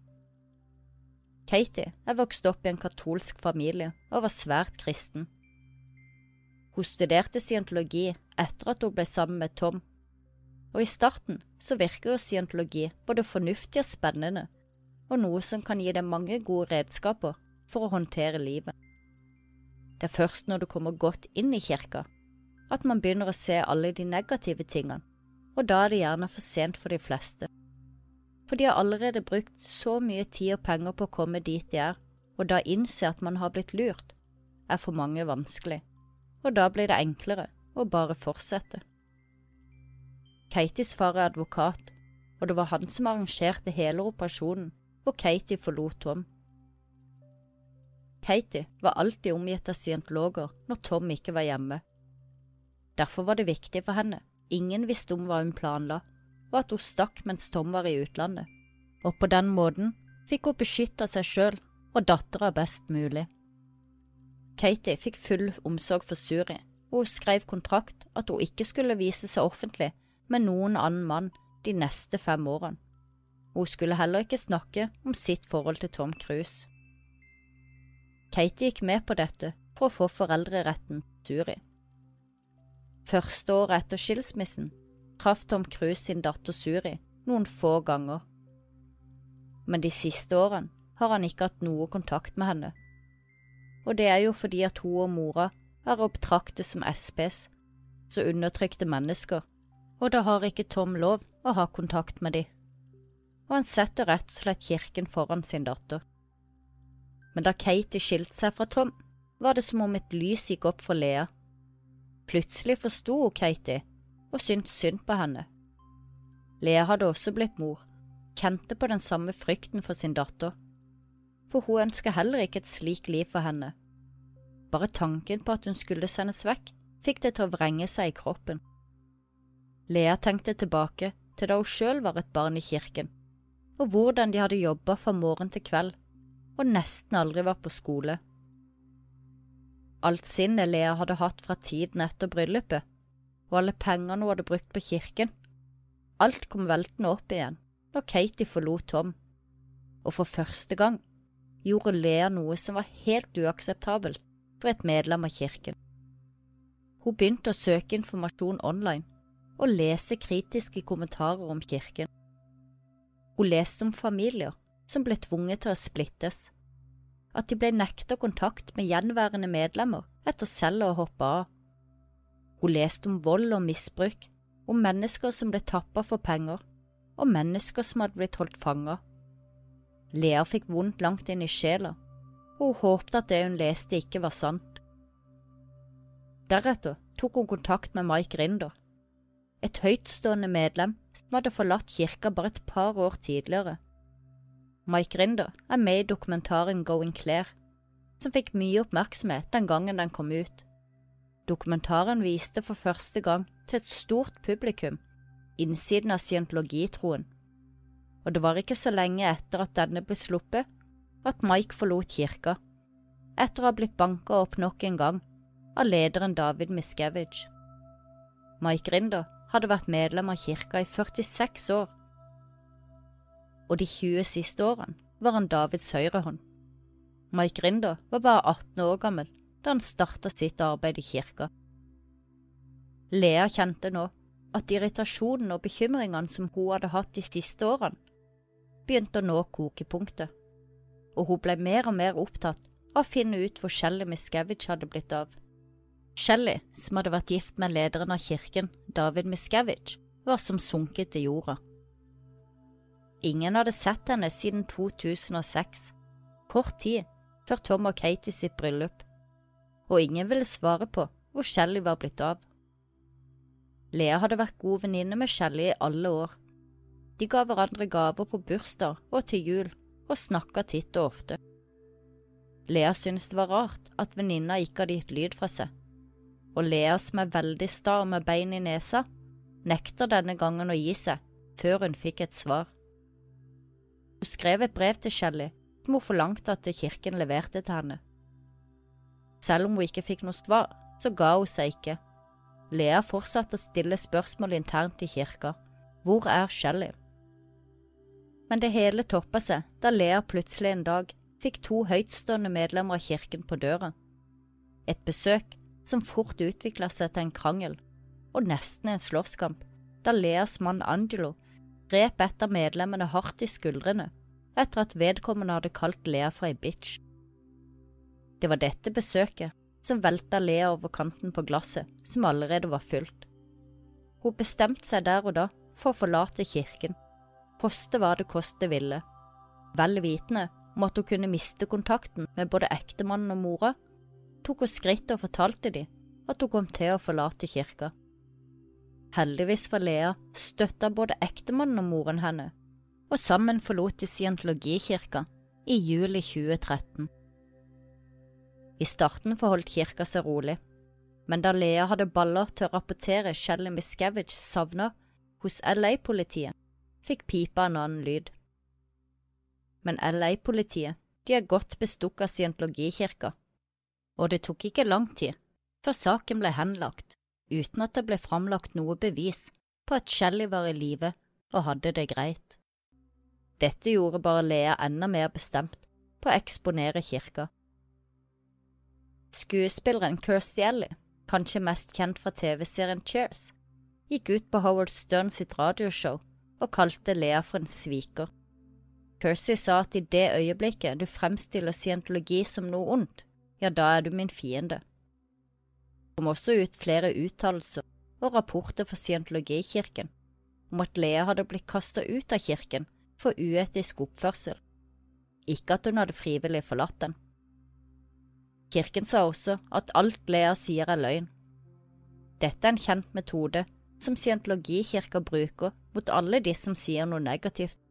Katie er vokst opp i en katolsk familie og var svært kristen. Hun studerte scientologi etter at hun ble sammen med Tom, og i starten så virker jo scientologi både fornuftig og spennende, og noe som kan gi deg mange gode redskaper for å håndtere livet. Det er først når du kommer godt inn i kirka at man begynner å se alle de negative tingene, og da er det gjerne for sent for de fleste. For de har allerede brukt så mye tid og penger på å komme dit de er, og da innse at man har blitt lurt, er for mange vanskelig, og da blir det enklere å bare fortsette. Katies far er advokat, og det var han som arrangerte hele operasjonen hvor Katie forlot Tom. Katie var alltid omgitt av scientologer når Tom ikke var hjemme. Derfor var det viktig for henne, ingen visste om hva hun planla, og at hun stakk mens Tom var i utlandet, og på den måten fikk hun beskytta seg sjøl og dattera best mulig. Katie fikk full omsorg for Suri, og hun skrev kontrakt at hun ikke skulle vise seg offentlig med noen annen mann de neste fem årene. Hun skulle heller ikke snakke om sitt forhold til Tom Cruise. Katie gikk med på dette for å få foreldreretten Suri. Første året etter skilsmissen traff Tom Cruise sin datter Suri noen få ganger, men de siste årene har han ikke hatt noe kontakt med henne, og det er jo fordi at hun og mora er å betrakte som SPS, så undertrykte mennesker og da har ikke Tom lov å ha kontakt med de. Og han setter rett og slett kirken foran sin datter. Men da Katie skilte seg fra Tom, var det som om et lys gikk opp for Lea. Plutselig forsto hun Katie og syntes synd på henne. Lea hadde også blitt mor, kjente på den samme frykten for sin datter, for hun ønsket heller ikke et slikt liv for henne. Bare tanken på at hun skulle sendes vekk, fikk det til å vrenge seg i kroppen. Lea tenkte tilbake til da hun sjøl var et barn i kirken, og hvordan de hadde jobba fra morgen til kveld og nesten aldri var på skole. Alt sinnet Lea hadde hatt fra tiden etter bryllupet, og alle pengene hun hadde brukt på kirken, alt kom veltende opp igjen når Katie forlot Tom, og for første gang gjorde Lea noe som var helt uakseptabelt for et medlem av kirken. Hun begynte å søke informasjon online og lese kritiske kommentarer om kirken. Hun leste om familier som ble tvunget til å splittes, at de ble nekta kontakt med gjenværende medlemmer etter selv å hoppe av. Hun leste om vold og misbruk, om mennesker som ble tappa for penger, og mennesker som hadde blitt holdt fanga. Lea fikk vondt langt inn i sjela, og hun håpte at det hun leste ikke var sant. Deretter tok hun kontakt med Mike Rinder, et høytstående medlem som hadde forlatt kirka bare et par år tidligere. Mike Rinder er med i dokumentaren Going Clear, som fikk mye oppmerksomhet den gangen den kom ut. Dokumentaren viste for første gang til et stort publikum innsiden av scientologitroen, og det var ikke så lenge etter at denne ble sluppet at Mike forlot kirka, etter å ha blitt banka opp nok en gang av lederen David Miskevich. Mike Rinder hadde vært medlem av kirka i 46 år, og de 20 siste årene var han Davids høyrehånd. Mike Rinder var bare 18 år gammel da han starta sitt arbeid i kirka. Lea kjente nå at irritasjonen og bekymringene som hun hadde hatt de siste årene, begynte å nå kokepunktet, og hun ble mer og mer opptatt av å finne ut hvor Shelly Miskevich hadde blitt av. Shelly, som hadde vært gift med lederen av kirken, David Miskevich, var som sunket til jorda. Ingen hadde sett henne siden 2006, kort tid før Tom og Katie sitt bryllup, og ingen ville svare på hvor Shelly var blitt av. Lea hadde vært god venninne med Shelly i alle år. De ga hverandre gaver på bursdag og til jul, og snakka titt og ofte. Lea syntes det var rart at venninna ikke hadde gitt lyd fra seg og Lea som er veldig sta med bein i nesa, nekter denne gangen å gi seg før hun fikk et svar. Hun skrev et brev til Shelley som hun forlangte at kirken leverte til henne. Selv om hun ikke fikk noe svar, så ga hun seg ikke. Lea fortsatte å stille spørsmål internt i kirka. Hvor er Shelley? Men det hele toppa seg da Lea plutselig en dag fikk to høytstående medlemmer av kirken på døra. Et besøk som fort utvikla seg til en krangel, og nesten en slåsskamp, da Leas mann Angelo grep et av medlemmene hardt i skuldrene etter at vedkommende hadde kalt Lea for ei bitch. Det var dette besøket som velta Lea over kanten på glasset, som allerede var fylt. Hun bestemte seg der og da for å forlate kirken, koste hva det koste ville. Vel vitende om at hun kunne miste kontakten med både ektemannen og mora, tok hun skrittet og fortalte dem at hun kom til å forlate kirka. Heldigvis for Lea støtta både ektemannen og moren henne, og sammen forlot de scientologikirka i juli 2013. I starten forholdt kirka seg rolig, men da Lea hadde baller til å rapportere Shelly Miscavige savna hos LA-politiet, fikk pipa en annen lyd. Men LA-politiet de er godt bestukket av scientologikirka, og det tok ikke lang tid før saken ble henlagt uten at det ble framlagt noe bevis på at Shelly var i live og hadde det greit. Dette gjorde bare Lea enda mer bestemt på å eksponere kirka. Skuespilleren Kirstie Ellie, kanskje mest kjent fra TV-serien Cheers, gikk ut på Howard Stern sitt radioshow og kalte Lea for en sviker. Kirstie sa at i det øyeblikket du fremstiller scientologi som noe ondt, ja, da er du min fiende. Kom også ut flere uttalelser og rapporter fra scientologikirken om at Lea hadde blitt kastet ut av kirken for uetisk oppførsel, ikke at hun hadde frivillig forlatt den. Kirken sa også at alt Lea sier er løgn. Dette er en kjent metode som scientologikirka bruker mot alle de som sier noe negativt.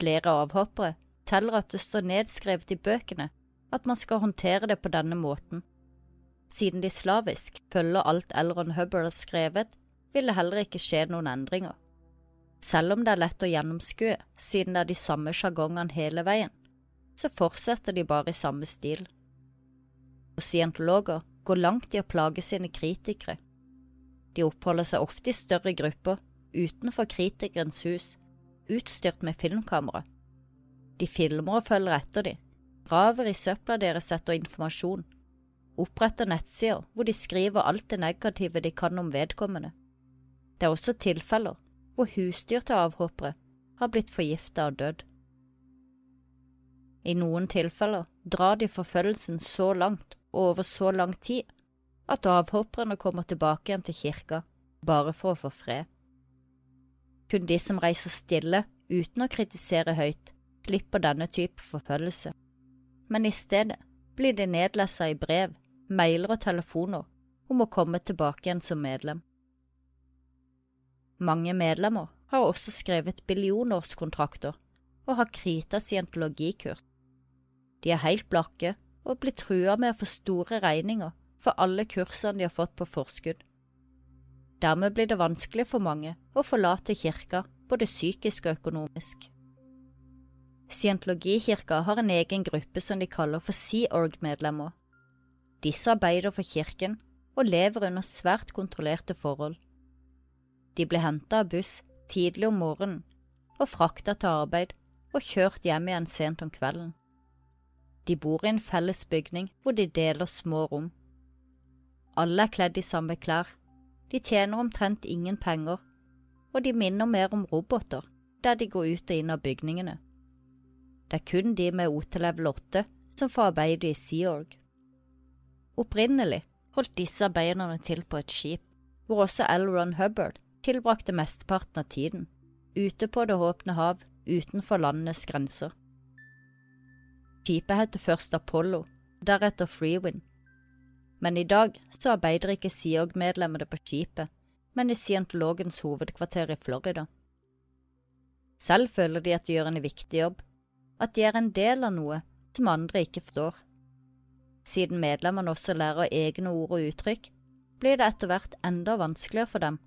Flere avhoppere teller at det står nedskrevet i bøkene at man skal håndtere det på denne måten. Siden de slavisk følger alt Elron Hubbard har skrevet, vil det heller ikke skje noen endringer. Selv om det er lett å gjennomskue siden det er de samme sjargongene hele veien, så fortsetter de bare i samme stil. Og scientologer går langt i å plage sine kritikere. De oppholder seg ofte i større grupper utenfor kritikerens hus, utstyrt med filmkamera. De filmer og følger etter dem, graver i søpla deres etter informasjon, oppretter nettsider hvor de skriver alt det negative de kan om vedkommende. Det er også tilfeller hvor husdyr til avhoppere har blitt forgifta og dødd. I noen tilfeller drar de forfølgelsen så langt og over så lang tid at avhopperne kommer tilbake igjen til kirka bare for å få fred. Kun de som reiser stille uten å kritisere høyt, slipper denne type forfølgelse, men i stedet blir de nedlessa i brev, mailer og telefoner om å komme tilbake igjen som medlem. Mange medlemmer har også skrevet billionårskontrakter og har krita scientologikurs. De er helt blakke og blir trua med å få store regninger for alle kursene de har fått på forskudd. Dermed blir det vanskelig for mange å forlate kirka, både psykisk og økonomisk. Scientologikirka har en egen gruppe som de kaller for Sea Org-medlemmer. Disse arbeider for kirken og lever under svært kontrollerte forhold. De ble henta av buss tidlig om morgenen og frakta til arbeid og kjørt hjem igjen sent om kvelden. De bor i en felles bygning hvor de deler små rom. Alle er kledd i samme klær, de tjener omtrent ingen penger, og de minner mer om roboter der de går ut og inn av bygningene. Det er kun de med OT level 8 som får arbeide i Sea Org. Opprinnelig holdt disse arbeiderne til på et skip, hvor også L. Ron Hubbard tilbrakte mesteparten av tiden, ute på det åpne hav utenfor landets grenser. Skipet heter først Apollo, deretter Freewind. Men i dag så arbeider ikke Siog-medlemmene på skipet, men i scientologens hovedkvarter i Florida. Selv føler de at de gjør en viktig jobb, at de er en del av noe som andre ikke forstår. Siden medlemmene også lærer egne ord og uttrykk, blir det etter hvert enda vanskeligere for dem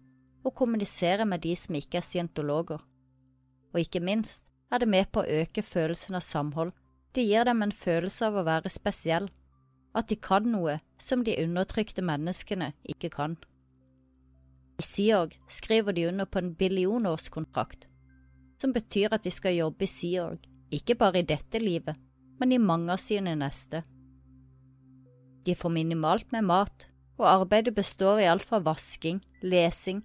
å kommunisere med de som ikke er scientologer. Og ikke minst er det med på å øke følelsen av samhold. Det gir dem en følelse av å være spesiell, at de kan noe som de undertrykte menneskene ikke kan. I Seorg skriver de under på en billionårskontrakt, som betyr at de skal jobbe i Seorg, ikke bare i dette livet, men i mange av sine neste. De får minimalt med mat, og arbeidet består i alt fra vasking, lesing,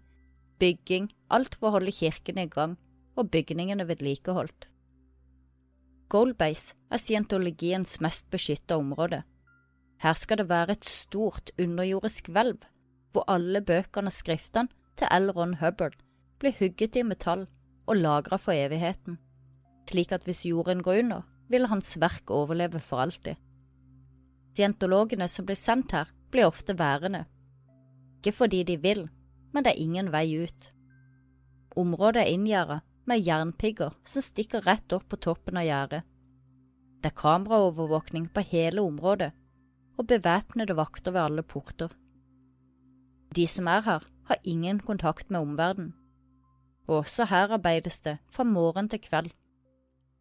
bygging, alt for å holde kirken i gang og bygningene vedlikeholdt. Goldbase er scientologiens mest beskytta område. Her skal det være et stort underjordisk hvelv, hvor alle bøkene og skriftene til L. Ron Hubbard blir hugget i metall og lagra for evigheten, slik at hvis jorden går under, vil hans verk overleve for alltid. Scientologene som blir sendt her, blir ofte værende. Ikke fordi de vil, men det er ingen vei ut. Området er inngjerda med jernpigger som stikker rett opp på toppen av gjerdet. Det er kameraovervåkning på hele området og bevæpnede vakter ved alle porter. De som er her, har ingen kontakt med omverdenen. Og også her arbeides det fra morgen til kveld.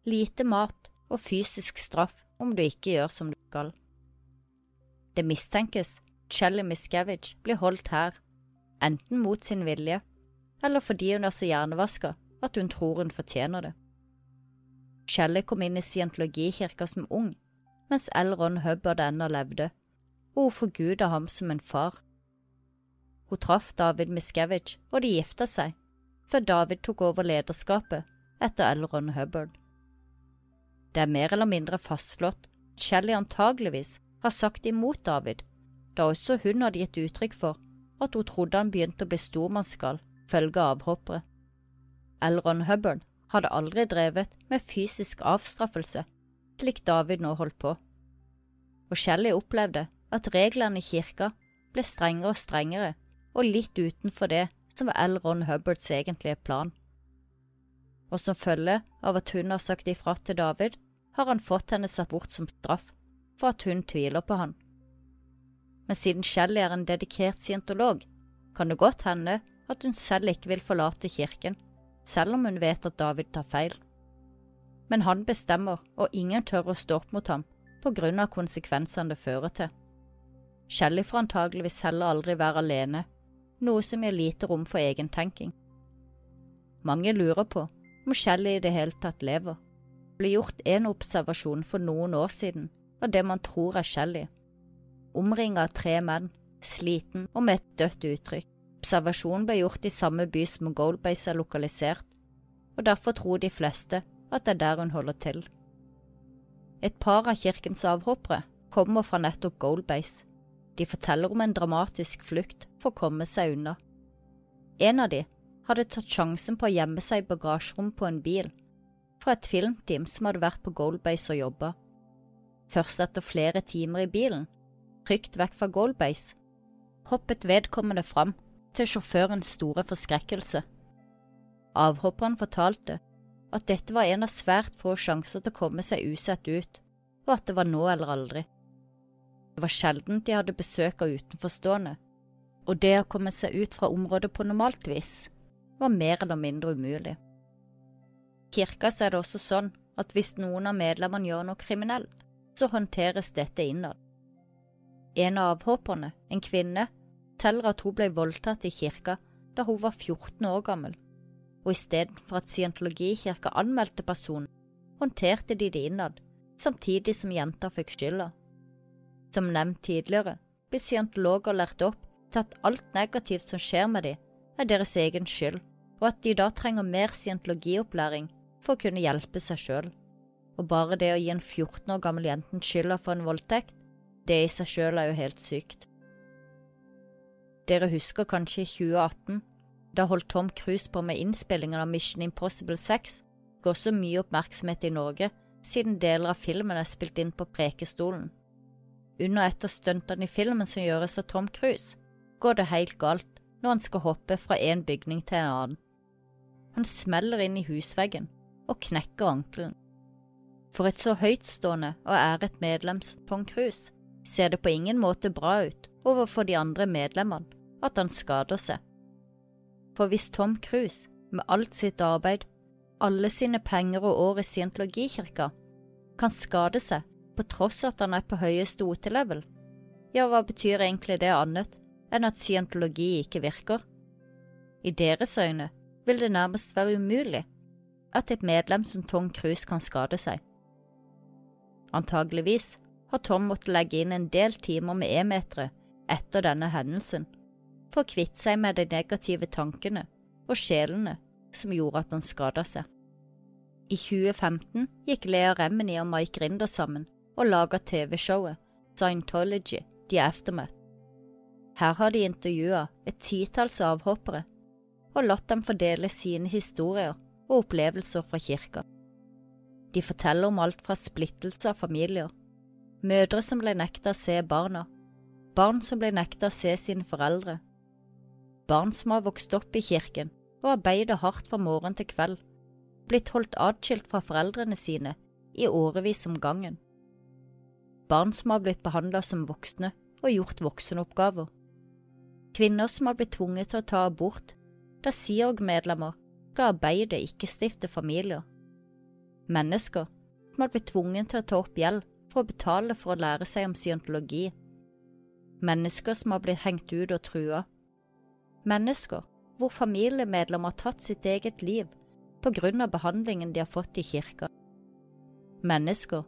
Lite mat og fysisk straff om du ikke gjør som du skal. Det mistenkes Shelly Miscavige blir holdt her, enten mot sin vilje eller fordi hun er så hjernevaska at hun tror hun fortjener det. Shelly kom inn i scientologikirka som ung, mens L. Ron Hubbard ennå levde, og hun forguda ham som en far. Hun traff David Miscavige, og de gifta seg, før David tok over lederskapet etter L. Ron Hubbard. Det er mer eller mindre fastslått at Shelly antageligvis har sagt imot David, da også hun hadde gitt uttrykk for at hun trodde han begynte å bli stormannsgal følge avhoppere. L. Ron Hubbard hadde aldri drevet med fysisk avstraffelse, slik David nå holdt på, og Shelley opplevde at reglene i kirka ble strengere og strengere og litt utenfor det som var L. Ron Hubbards egentlige plan. Og som følge av at hun har sagt ifra til David, har han fått henne satt bort som straff for at hun tviler på han. Men siden Shelly er en dedikert scientolog, kan det godt hende at hun selv ikke vil forlate kirken, selv om hun vet at David tar feil. Men han bestemmer, og ingen tør å stå opp mot ham på grunn av konsekvensene det fører til. Shelly får antageligvis heller aldri være alene, noe som gir lite rom for egentenking. Mange lurer på om Shelly i det hele tatt lever. Det ble gjort en observasjon for noen år siden av det man tror er Shelly. Omringet av tre menn, sliten og med et dødt uttrykk. Observasjonen ble gjort i samme by som Goldbase er lokalisert, og derfor tror de fleste at det er der hun holder til. Et par av kirkens avhoppere kommer fra nettopp Goldbase. De forteller om en dramatisk flukt for å komme seg unna. En av de hadde tatt sjansen på å gjemme seg i bagasjerommet på en bil fra et filmteam som hadde vært på Goldbase og jobba. Først etter flere timer i bilen, trygt vekk fra Goldbase, hoppet vedkommende fram til sjåførens store forskrekkelse. Avhopperen fortalte at dette var en av svært få sjanser til å komme seg usett ut, og at det var nå eller aldri. Det var sjelden de hadde besøk av utenforstående, og det å komme seg ut fra området på normalt vis var mer eller mindre umulig. I kirka er det også sånn at hvis noen av medlemmene gjør noe kriminelt, så håndteres dette innad. En av avhopperne, en kvinne, forteller at hun ble voldtatt i kirka da hun var 14 år gammel, og istedenfor at scientologikirka anmeldte personen, håndterte de det innad, samtidig som jenta fikk skylda. Som nevnt tidligere blir scientologer lært opp til at alt negativt som skjer med dem, er deres egen skyld, og at de da trenger mer scientologiopplæring for å kunne hjelpe seg sjøl. Og bare det å gi en 14 år gammel jente skylda for en voldtekt, det i seg sjøl er jo helt sykt. Dere husker kanskje i 2018? Da holdt Tom Cruise på med innspillingen av Mission Impossible 6, ga også mye oppmerksomhet i Norge, siden deler av filmen er spilt inn på Prekestolen. Under et av stuntene i filmen som gjøres av Tom Cruise, går det helt galt når han skal hoppe fra en bygning til en annen. Han smeller inn i husveggen og knekker ankelen. For et så høytstående og æret medlem som Tom Cruise ser det på ingen måte bra ut overfor de andre medlemmene at han skader seg. For hvis Tom Cruise, med alt sitt arbeid, alle sine penger og år i scientologikirka, kan skade seg på tross at han er på høyeste OT-level? Ja, hva betyr egentlig det annet enn at scientologi ikke virker? I deres øyne vil det nærmest være umulig at et medlem som Tom Cruise kan skade seg. Antageligvis har Tom måttet legge inn en del timer med e-metere etter denne hendelsen for å kvitte seg med de negative tankene og sjelene som gjorde at han skada seg. I 2015 gikk Lea Remini og Mike Rinder sammen og laga TV-showet Scientology The Aftermath. Her har de intervjua et titalls avhoppere og latt dem fordele sine historier og opplevelser fra kirka. De forteller om alt fra splittelse av familier, mødre som ble nekta å se barna, barn som ble nekta å se sine foreldre, barn som har vokst opp i kirken og arbeidet hardt fra morgen til kveld, blitt holdt atskilt fra foreldrene sine i årevis om gangen, barn som har blitt behandla som voksne og gjort voksenoppgaver, kvinner som har blitt tvunget til å ta abort da SIOG-medlemmer skal arbeide, ikke stifte familier, mennesker. Som har blitt tvunget til å ta opp gjeld for å betale for å lære seg om scientologi, mennesker som har blitt hengt ut og trua, mennesker hvor familiemedlemmer har tatt sitt eget liv på grunn av behandlingen de har fått i kirka, mennesker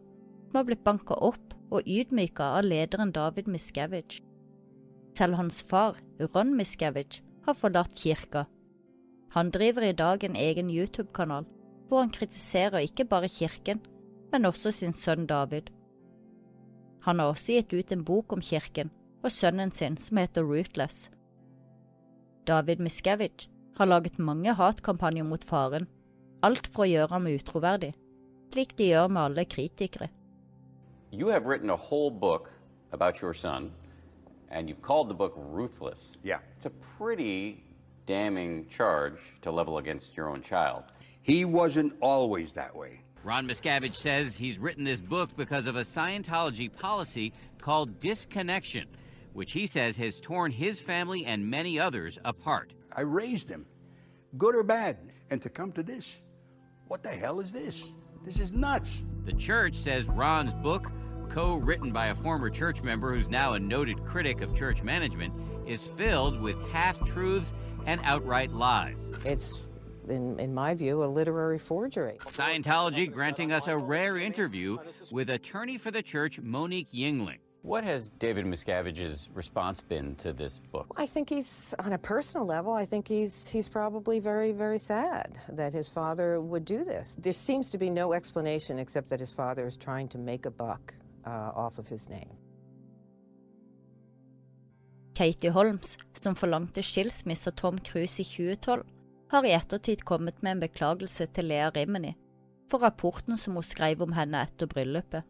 som har blitt banka opp og ydmyka av lederen David Miscavige. Selv hans far, Ron Miscavige, har forlatt kirka. Han driver i dag en egen YouTube-kanal hvor han kritiserer ikke bare kirken, men også sin sønn David. Han har også gitt ut en bok om kirken og sønnen sin som heter Rootless. David Miscavige har laget mange hatkampanjer mot faren, alt for å gjøre ham utroverdig, slik de gjør med alle kritikere. You have written a whole book about your son, and you've called the book Ruthless. Yeah. It's a pretty damning charge to level against your own child. He wasn't always that way. Ron Miscavige says he's written this book because of a Scientology policy called disconnection, which he says has torn his family and many others apart. I raised him, good or bad, and to come to this, what the hell is this? This is nuts. The church says Ron's book, co written by a former church member who's now a noted critic of church management, is filled with half truths and outright lies. It's, in, in my view, a literary forgery. Scientology granting us a rare interview with attorney for the church, Monique Yingling. What has David Miscavige's response been to this book? I think he's, on a personal level, I think he's, he's probably very, very sad that his father would do this. There seems to be no explanation except that his father is trying to make a buck uh, off of his name. Katie Holmes, som forlangte skilsmisse av Tom Cruise i 2012, har i ettertid kommet med en beklagelse til Lea Rimini for rapporten som hun skrev om henne etter bryllupet.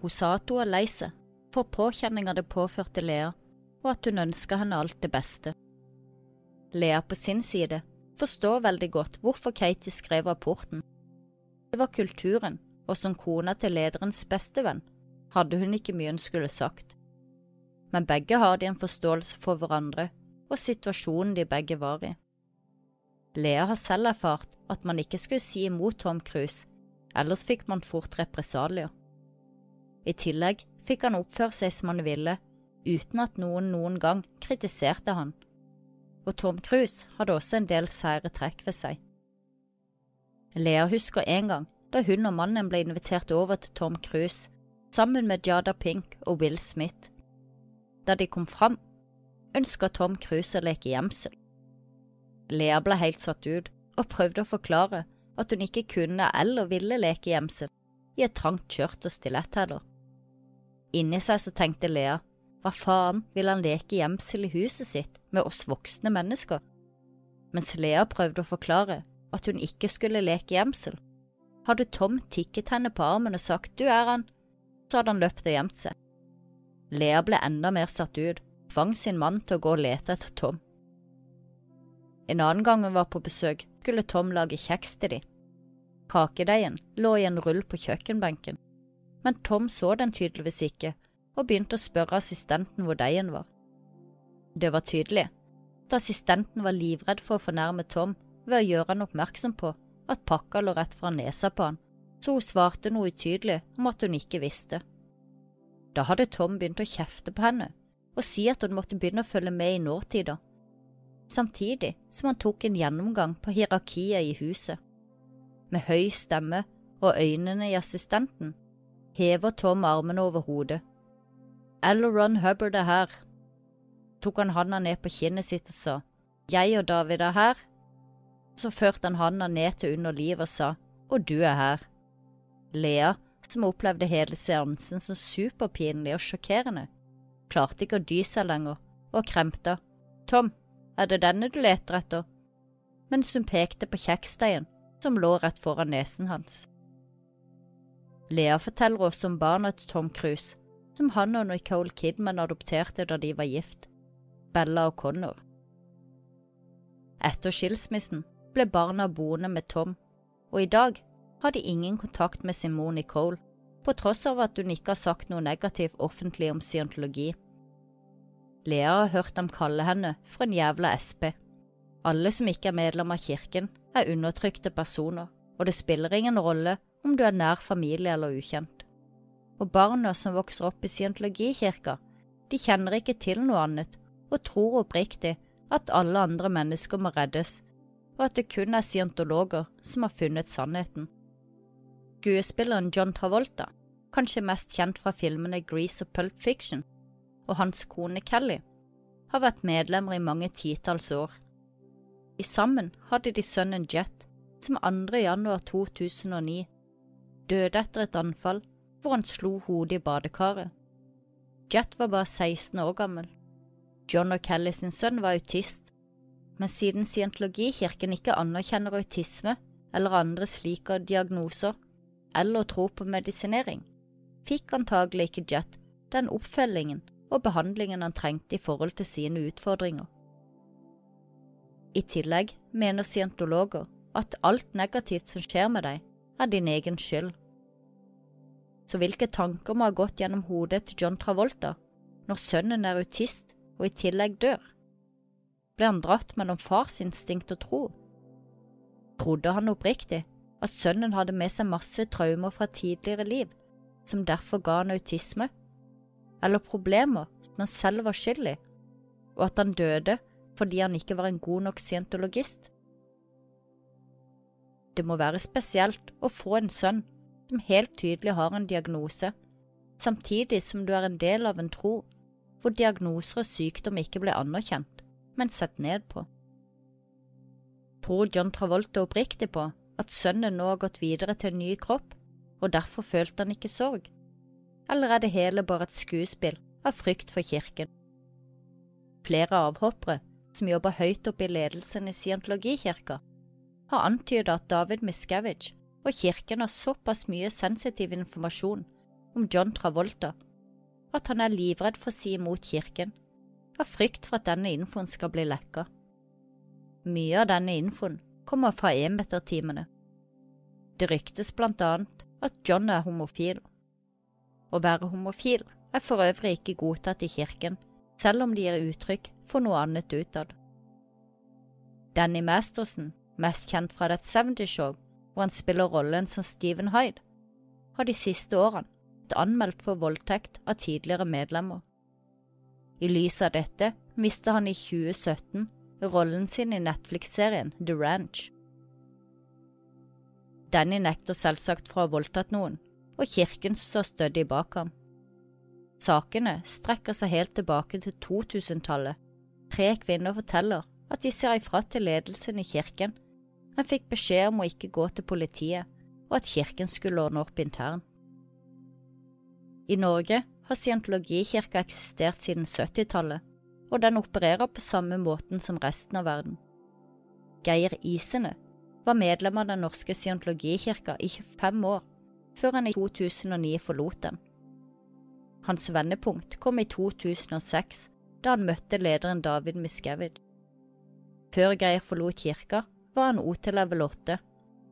Hun sa at hun er lei seg for påkjenninger det påførte Lea, og at hun ønsker henne alt det beste. Lea på sin side forstår veldig godt hvorfor Katie skrev rapporten. Det var kulturen, og som kona til lederens bestevenn hadde hun ikke mye hun skulle sagt. Men begge har de en forståelse for hverandre og situasjonen de begge var i. Lea har selv erfart at man ikke skulle si imot Tom Cruise, ellers fikk man fort represalier. I tillegg fikk han oppføre seg som han ville, uten at noen noen gang kritiserte han. Og Tom Cruise hadde også en del sære trekk ved seg. Lea husker en gang da hun og mannen ble invitert over til Tom Cruise sammen med Jada Pink og Will Smith. Da de kom fram, ønska Tom Cruise å leke gjemsel. Lea ble helt satt ut og prøvde å forklare at hun ikke kunne eller ville leke gjemsel i et trangt skjørt og stiletthæler. Inni seg så tenkte Lea, hva faen vil han leke gjemsel i huset sitt med oss voksne mennesker? Mens Lea prøvde å forklare at hun ikke skulle leke gjemsel, hadde Tom tikket henne på armen og sagt du er han, så hadde han løpt og gjemt seg. Lea ble enda mer satt ut, tvang sin mann til å gå og lete etter Tom. En annen gang hun var på besøk, skulle Tom lage kjeks til de. Kakedeigen lå i en rull på kjøkkenbenken, men Tom så den tydeligvis ikke og begynte å spørre assistenten hvor deigen var. Det var tydelig at assistenten var livredd for å fornærme Tom ved å gjøre han oppmerksom på at pakka lå rett fra nesa på han, så hun svarte noe utydelig om at hun ikke visste. Da hadde Tom begynt å kjefte på henne og si at hun måtte begynne å følge med i nåtida, samtidig som han tok en gjennomgang på hierarkiet i huset. Med høy stemme og øynene i assistenten hever Tom armene over hodet. Ron Hubbard er her. Tok han handa ned på kinnet sitt og sa, Jeg og David er her. Så førte han handa ned til under livet og sa, Og du er her. Lea, som opplevde hele seansen som superpinlig og sjokkerende, klarte ikke å dy seg lenger, og kremta. Tom, er det denne du leter etter? Mens hun pekte på kjekksteigen som lå rett foran nesen hans. Lea forteller også om barna til Tom Cruise, som han og Nicole Kidman adopterte da de var gift, Bella og Connor. Etter skilsmissen ble barna boende med Tom, og i dag har de ingen kontakt med sin mor Nicole, på tross av at hun ikke har sagt noe negativt offentlig om scientologi. Lea har hørt dem kalle henne for en jævla SP. Alle som ikke er medlem av kirken, er undertrykte personer, og det spiller ingen rolle om du er nær familie eller ukjent. Og barna som vokser opp i scientologikirka, de kjenner ikke til noe annet og tror oppriktig at alle andre mennesker må reddes, og at det kun er scientologer som har funnet sannheten. Skuespilleren John Travolta, kanskje mest kjent fra filmene Grease og Pulp Fiction, og hans kone Kelly, har vært medlemmer i mange titalls år. I sammen hadde de sønnen Jet, som 2. januar 2009 døde etter et anfall hvor han slo hodet i badekaret. Jet var bare 16 år gammel. John og Kelly sin sønn var autist, men siden scientologikirken ikke anerkjenner autisme eller andre slike diagnoser, eller tro på medisinering, fikk antagelig ikke Jet den oppfølgingen og behandlingen han trengte i forhold til sine utfordringer. I tillegg mener scientologer at alt negativt som skjer med deg, er din egen skyld. Så hvilke tanker må ha gått gjennom hodet til John Travolta når sønnen er autist og i tillegg dør? Ble han dratt mellom farsinstinkt og tro? Trodde han oppriktig at sønnen hadde med seg masse traumer fra tidligere liv, som derfor ga han autisme? Eller problemer som han selv var skyld i, og at han døde fordi han ikke var en god nok scientologist? Det må være spesielt å få en sønn som helt tydelig har en diagnose, samtidig som du er en del av en tro hvor diagnoser og sykdom ikke ble anerkjent, men sett ned på. Tror John Travolta oppriktig på at sønnen nå har gått videre til en ny kropp, og derfor følte han ikke sorg? Eller er det hele bare et skuespill av frykt for kirken? Flere avhoppere som jobber høyt oppe i ledelsen i scientologikirka, har antydet at David Miscavige og kirken har såpass mye sensitiv informasjon om John Travolta at han er livredd for å si imot kirken, av frykt for at denne infoen skal bli lekka. Mye av denne infoen kommer fra emetertimene. Det ryktes blant annet at John er homofil. Å være homofil er for øvrig ikke godtatt i kirken, selv om de gir uttrykk for noe annet utad. Danny Masterson mest kjent fra The 70 Show, hvor han spiller rollen som Stephen Hyde, har de siste årene blitt anmeldt for voldtekt av tidligere medlemmer. I lys av dette mistet han i 2017 rollen sin i Netflix-serien The Ranch. Danny nekter selvsagt for å ha voldtatt noen, og kirken står stødig bak ham. Sakene strekker seg helt tilbake til 2000-tallet. Tre kvinner forteller at de ser ifra til ledelsen i kirken men fikk beskjed om å ikke gå til politiet, og at kirken skulle ordne opp internt. I Norge har scientologikirka eksistert siden 70-tallet, og den opererer på samme måten som resten av verden. Geir Isene var medlem av Den norske scientologikirka i 25 år, før han i 2009 forlot den. Hans vendepunkt kom i 2006, da han møtte lederen David Miscavige. Før Geir forlot kirka, var han OT level 8,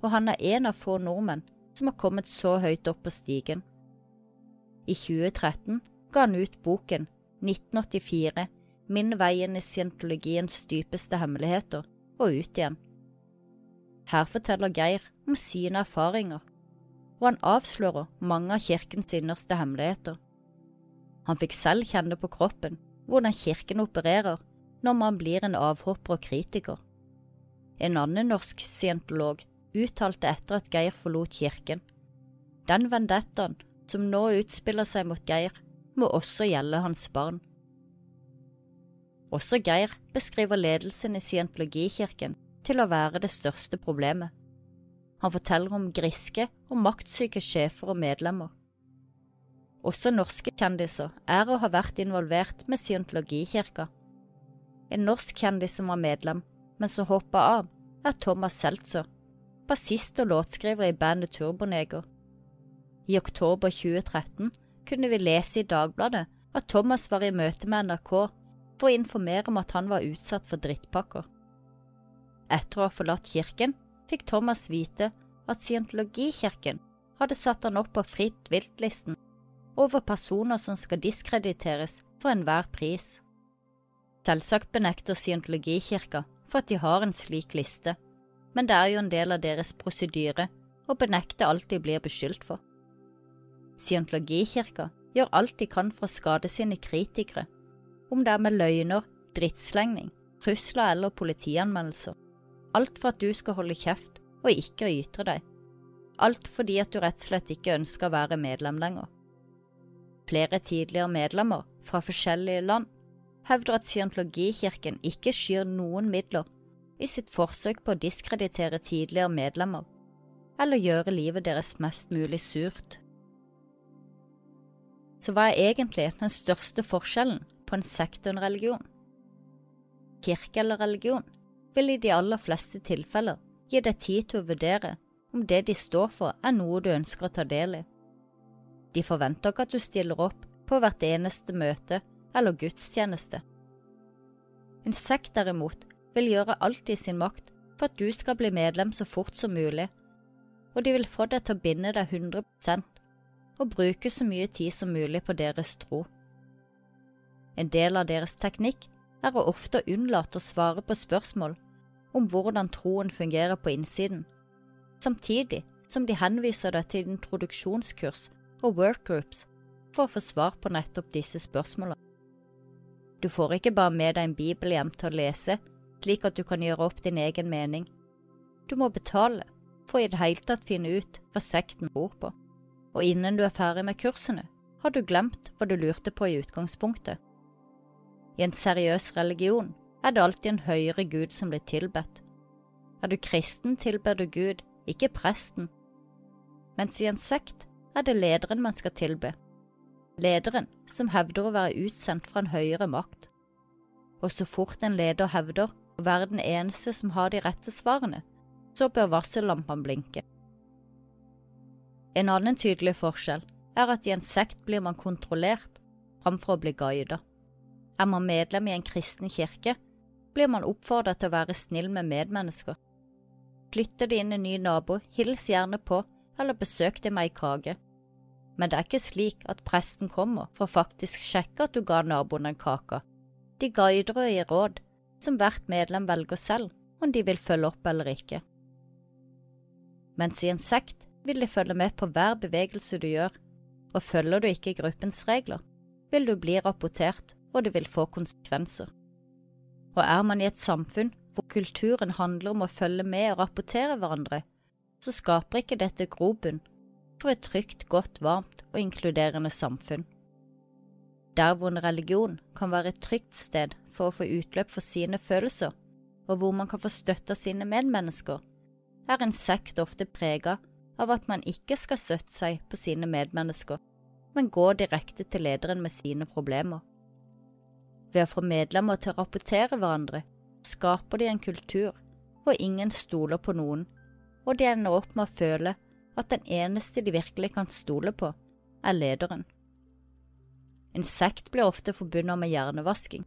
og han er en av få nordmenn som har kommet så høyt opp på stigen. I 2013 ga han ut boken 1984 Min vei inn i scientologiens dypeste hemmeligheter, og ut igjen. Her forteller Geir om sine erfaringer, og han avslører mange av kirkens innerste hemmeligheter. Han fikk selv kjenne på kroppen hvordan kirken opererer når man blir en avhopper og kritiker. En annen norsk scientolog uttalte etter at Geir forlot kirken. Den vendettaen som nå utspiller seg mot Geir, må også gjelde hans barn. Også Geir beskriver ledelsen i scientologikirken til å være det største problemet. Han forteller om griske og maktsyke sjefer og medlemmer. Også norske kjendiser er og har vært involvert med scientologikirka. En norsk kjendis som var medlem, men som hoppa av, er Thomas Seltzer, bassist og låtskriver i bandet Turboneger. I oktober 2013 kunne vi lese i Dagbladet at Thomas var i møte med NRK for å informere om at han var utsatt for drittpakker. Etter å ha forlatt kirken fikk Thomas vite at scientologikirken hadde satt han opp på fritt vilt-listen over personer som skal diskrediteres for enhver pris. Selvsagt benekter scientologikirka for at de har en slik liste, men det er jo en del av deres prosedyre å benekte alt de blir beskyldt for. Scientologikirka gjør alt de kan for å skade sine kritikere, om det er med løgner, drittslengning, trusler eller politianmeldelser. Alt for at du skal holde kjeft og ikke ytre deg. Alt fordi at du rett og slett ikke ønsker å være medlem lenger. Flere tidligere medlemmer fra forskjellige land hevder at scientologikirken ikke skyr noen midler i sitt forsøk på å diskreditere tidligere medlemmer eller gjøre livet deres mest mulig surt. Så hva er egentlig den største forskjellen på en sekt og en religion? Kirke eller religion vil i de aller fleste tilfeller gi deg tid til å vurdere om det de står for er noe du ønsker å ta del i. De forventer ikke at du stiller opp på hvert eneste møte eller gudstjeneste. En sekt derimot vil gjøre alt i sin makt for at du skal bli medlem så fort som mulig, og de vil få deg til å binde deg 100% og bruke så mye tid som mulig på deres tro. En del av deres teknikk er å ofte unnlate å svare på spørsmål om hvordan troen fungerer på innsiden, samtidig som de henviser deg til introduksjonskurs og workgroups for å få svar på nettopp disse spørsmålene. Du får ikke bare med deg en bibel hjem til å lese, slik at du kan gjøre opp din egen mening. Du må betale for i det hele tatt finne ut hva sekten bor på, og innen du er ferdig med kursene, har du glemt hva du lurte på i utgangspunktet. I en seriøs religion er det alltid en høyere gud som blir tilbedt. Er du kristen, tilber du Gud, ikke presten. Mens i en sekt er det lederen man skal tilbe. Lederen som hevder å være utsendt fra en høyere makt. Og så fort en leder hevder å være den eneste som har de rette svarene, så bør varsellampene blinke. En annen tydelig forskjell er at i en sekt blir man kontrollert framfor å bli guidet. Er man medlem i en kristen kirke, blir man oppfordret til å være snill med medmennesker. Flytter det inn en ny nabo, hils gjerne på eller besøk dem ei kake. Men det er ikke slik at presten kommer for å faktisk sjekke at du ga naboen en kake. De guider og gir råd, som hvert medlem velger selv om de vil følge opp eller ikke. Mens i en sekt vil de følge med på hver bevegelse du gjør, og følger du ikke gruppens regler, vil du bli rapportert og det vil få konsekvenser. Og er man i et samfunn hvor kulturen handler om å følge med og rapportere hverandre, så skaper ikke dette grobunn for et trygt, godt, varmt og inkluderende samfunn. Der hvor en religion kan være et trygt sted for å få utløp for sine følelser, og hvor man kan få støtte av sine medmennesker, er en sekt ofte prega av at man ikke skal støtte seg på sine medmennesker, men gå direkte til lederen med sine problemer. Ved å få medlemmer til å rapportere hverandre, skaper de en kultur hvor ingen stoler på noen, og de ender opp med å føle at den eneste de virkelig kan stole på, er lederen. En sekt blir ofte forbundet med hjernevasking,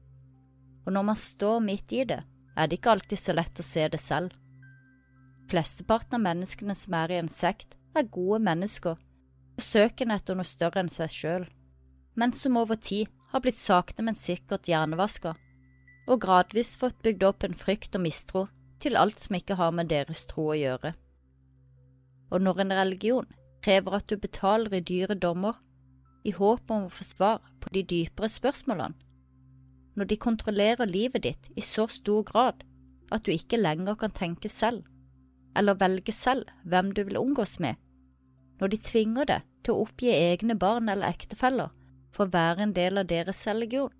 og når man står midt i det, er det ikke alltid så lett å se det selv. Flesteparten av menneskene som er i en sekt, er gode mennesker og søkende etter noe større enn seg sjøl, men som over tid har blitt sakte, men sikkert hjernevaska, og gradvis fått bygd opp en frykt og mistro til alt som ikke har med deres tro å gjøre. Og når en religion krever at du betaler i dyre dommer, i håp om å få svar på de dypere spørsmålene, når de kontrollerer livet ditt i så stor grad at du ikke lenger kan tenke selv, eller velge selv hvem du vil omgås med, når de tvinger deg til å oppgi egne barn eller ektefeller for være en del av deres religion,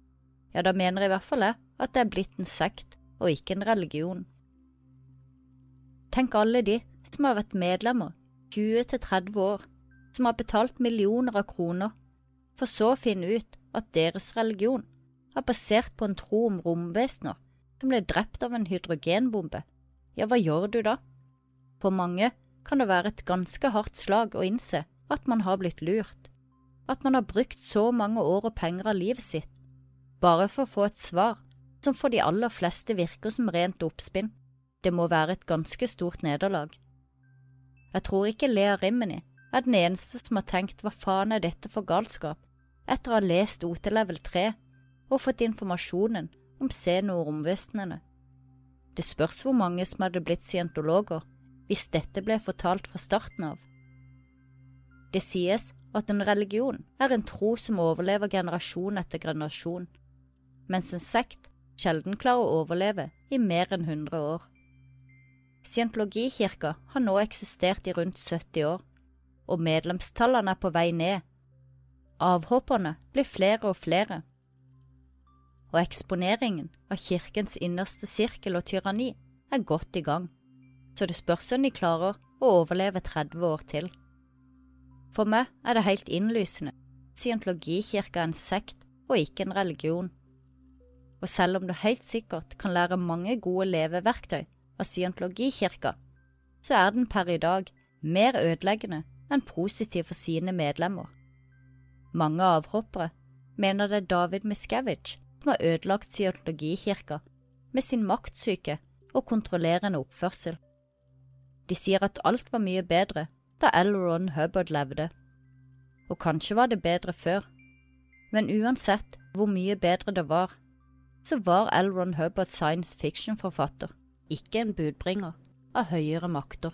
ja, da mener i hvert fall jeg at det er blitt en sekt og ikke en religion. Tenk alle de som har vært medlemmer 20–30 år, som har betalt millioner av kroner, for så å finne ut at deres religion er basert på en tro om romvesener som ble drept av en hydrogenbombe. Ja, hva gjør du da? For mange kan det være et ganske hardt slag å innse at man har blitt lurt, at man har brukt så mange år og penger av livet sitt bare for å få et svar som for de aller fleste virker som rent oppspinn. Det må være et ganske stort nederlag. Jeg tror ikke Lea Rimini er den eneste som har tenkt hva faen er dette for galskap, etter å ha lest OT level 3 og fått informasjonen om seno-romvesenene. Det spørs hvor mange som hadde blitt scientologer hvis dette ble fortalt fra starten av. Det sies at en religion er en tro som overlever generasjon etter generasjon, mens en sekt sjelden klarer å overleve i mer enn 100 år. Scientologikirka har nå eksistert i rundt 70 år, og medlemstallene er på vei ned. Avhopperne blir flere og flere. Og eksponeringen av kirkens innerste sirkel og tyranni er godt i gang, så det spørs om de klarer å overleve 30 år til. For meg er det helt innlysende scientologikirka er en sekt og ikke en religion og selv om du helt sikkert kan lære mange gode leveverktøy av scientologikirka, så er den per i dag mer ødeleggende enn positiv for sine medlemmer. Mange avhoppere mener det er David Miscavige som har ødelagt scientologikirka med sin maktsyke og kontrollerende oppførsel. De sier at alt var mye bedre da L. Ron Hubbard levde, og kanskje var det bedre før, men uansett hvor mye bedre det var, så var L. Ron Hubbard science fiction-forfatter, ikke en budbringer av høyere makter.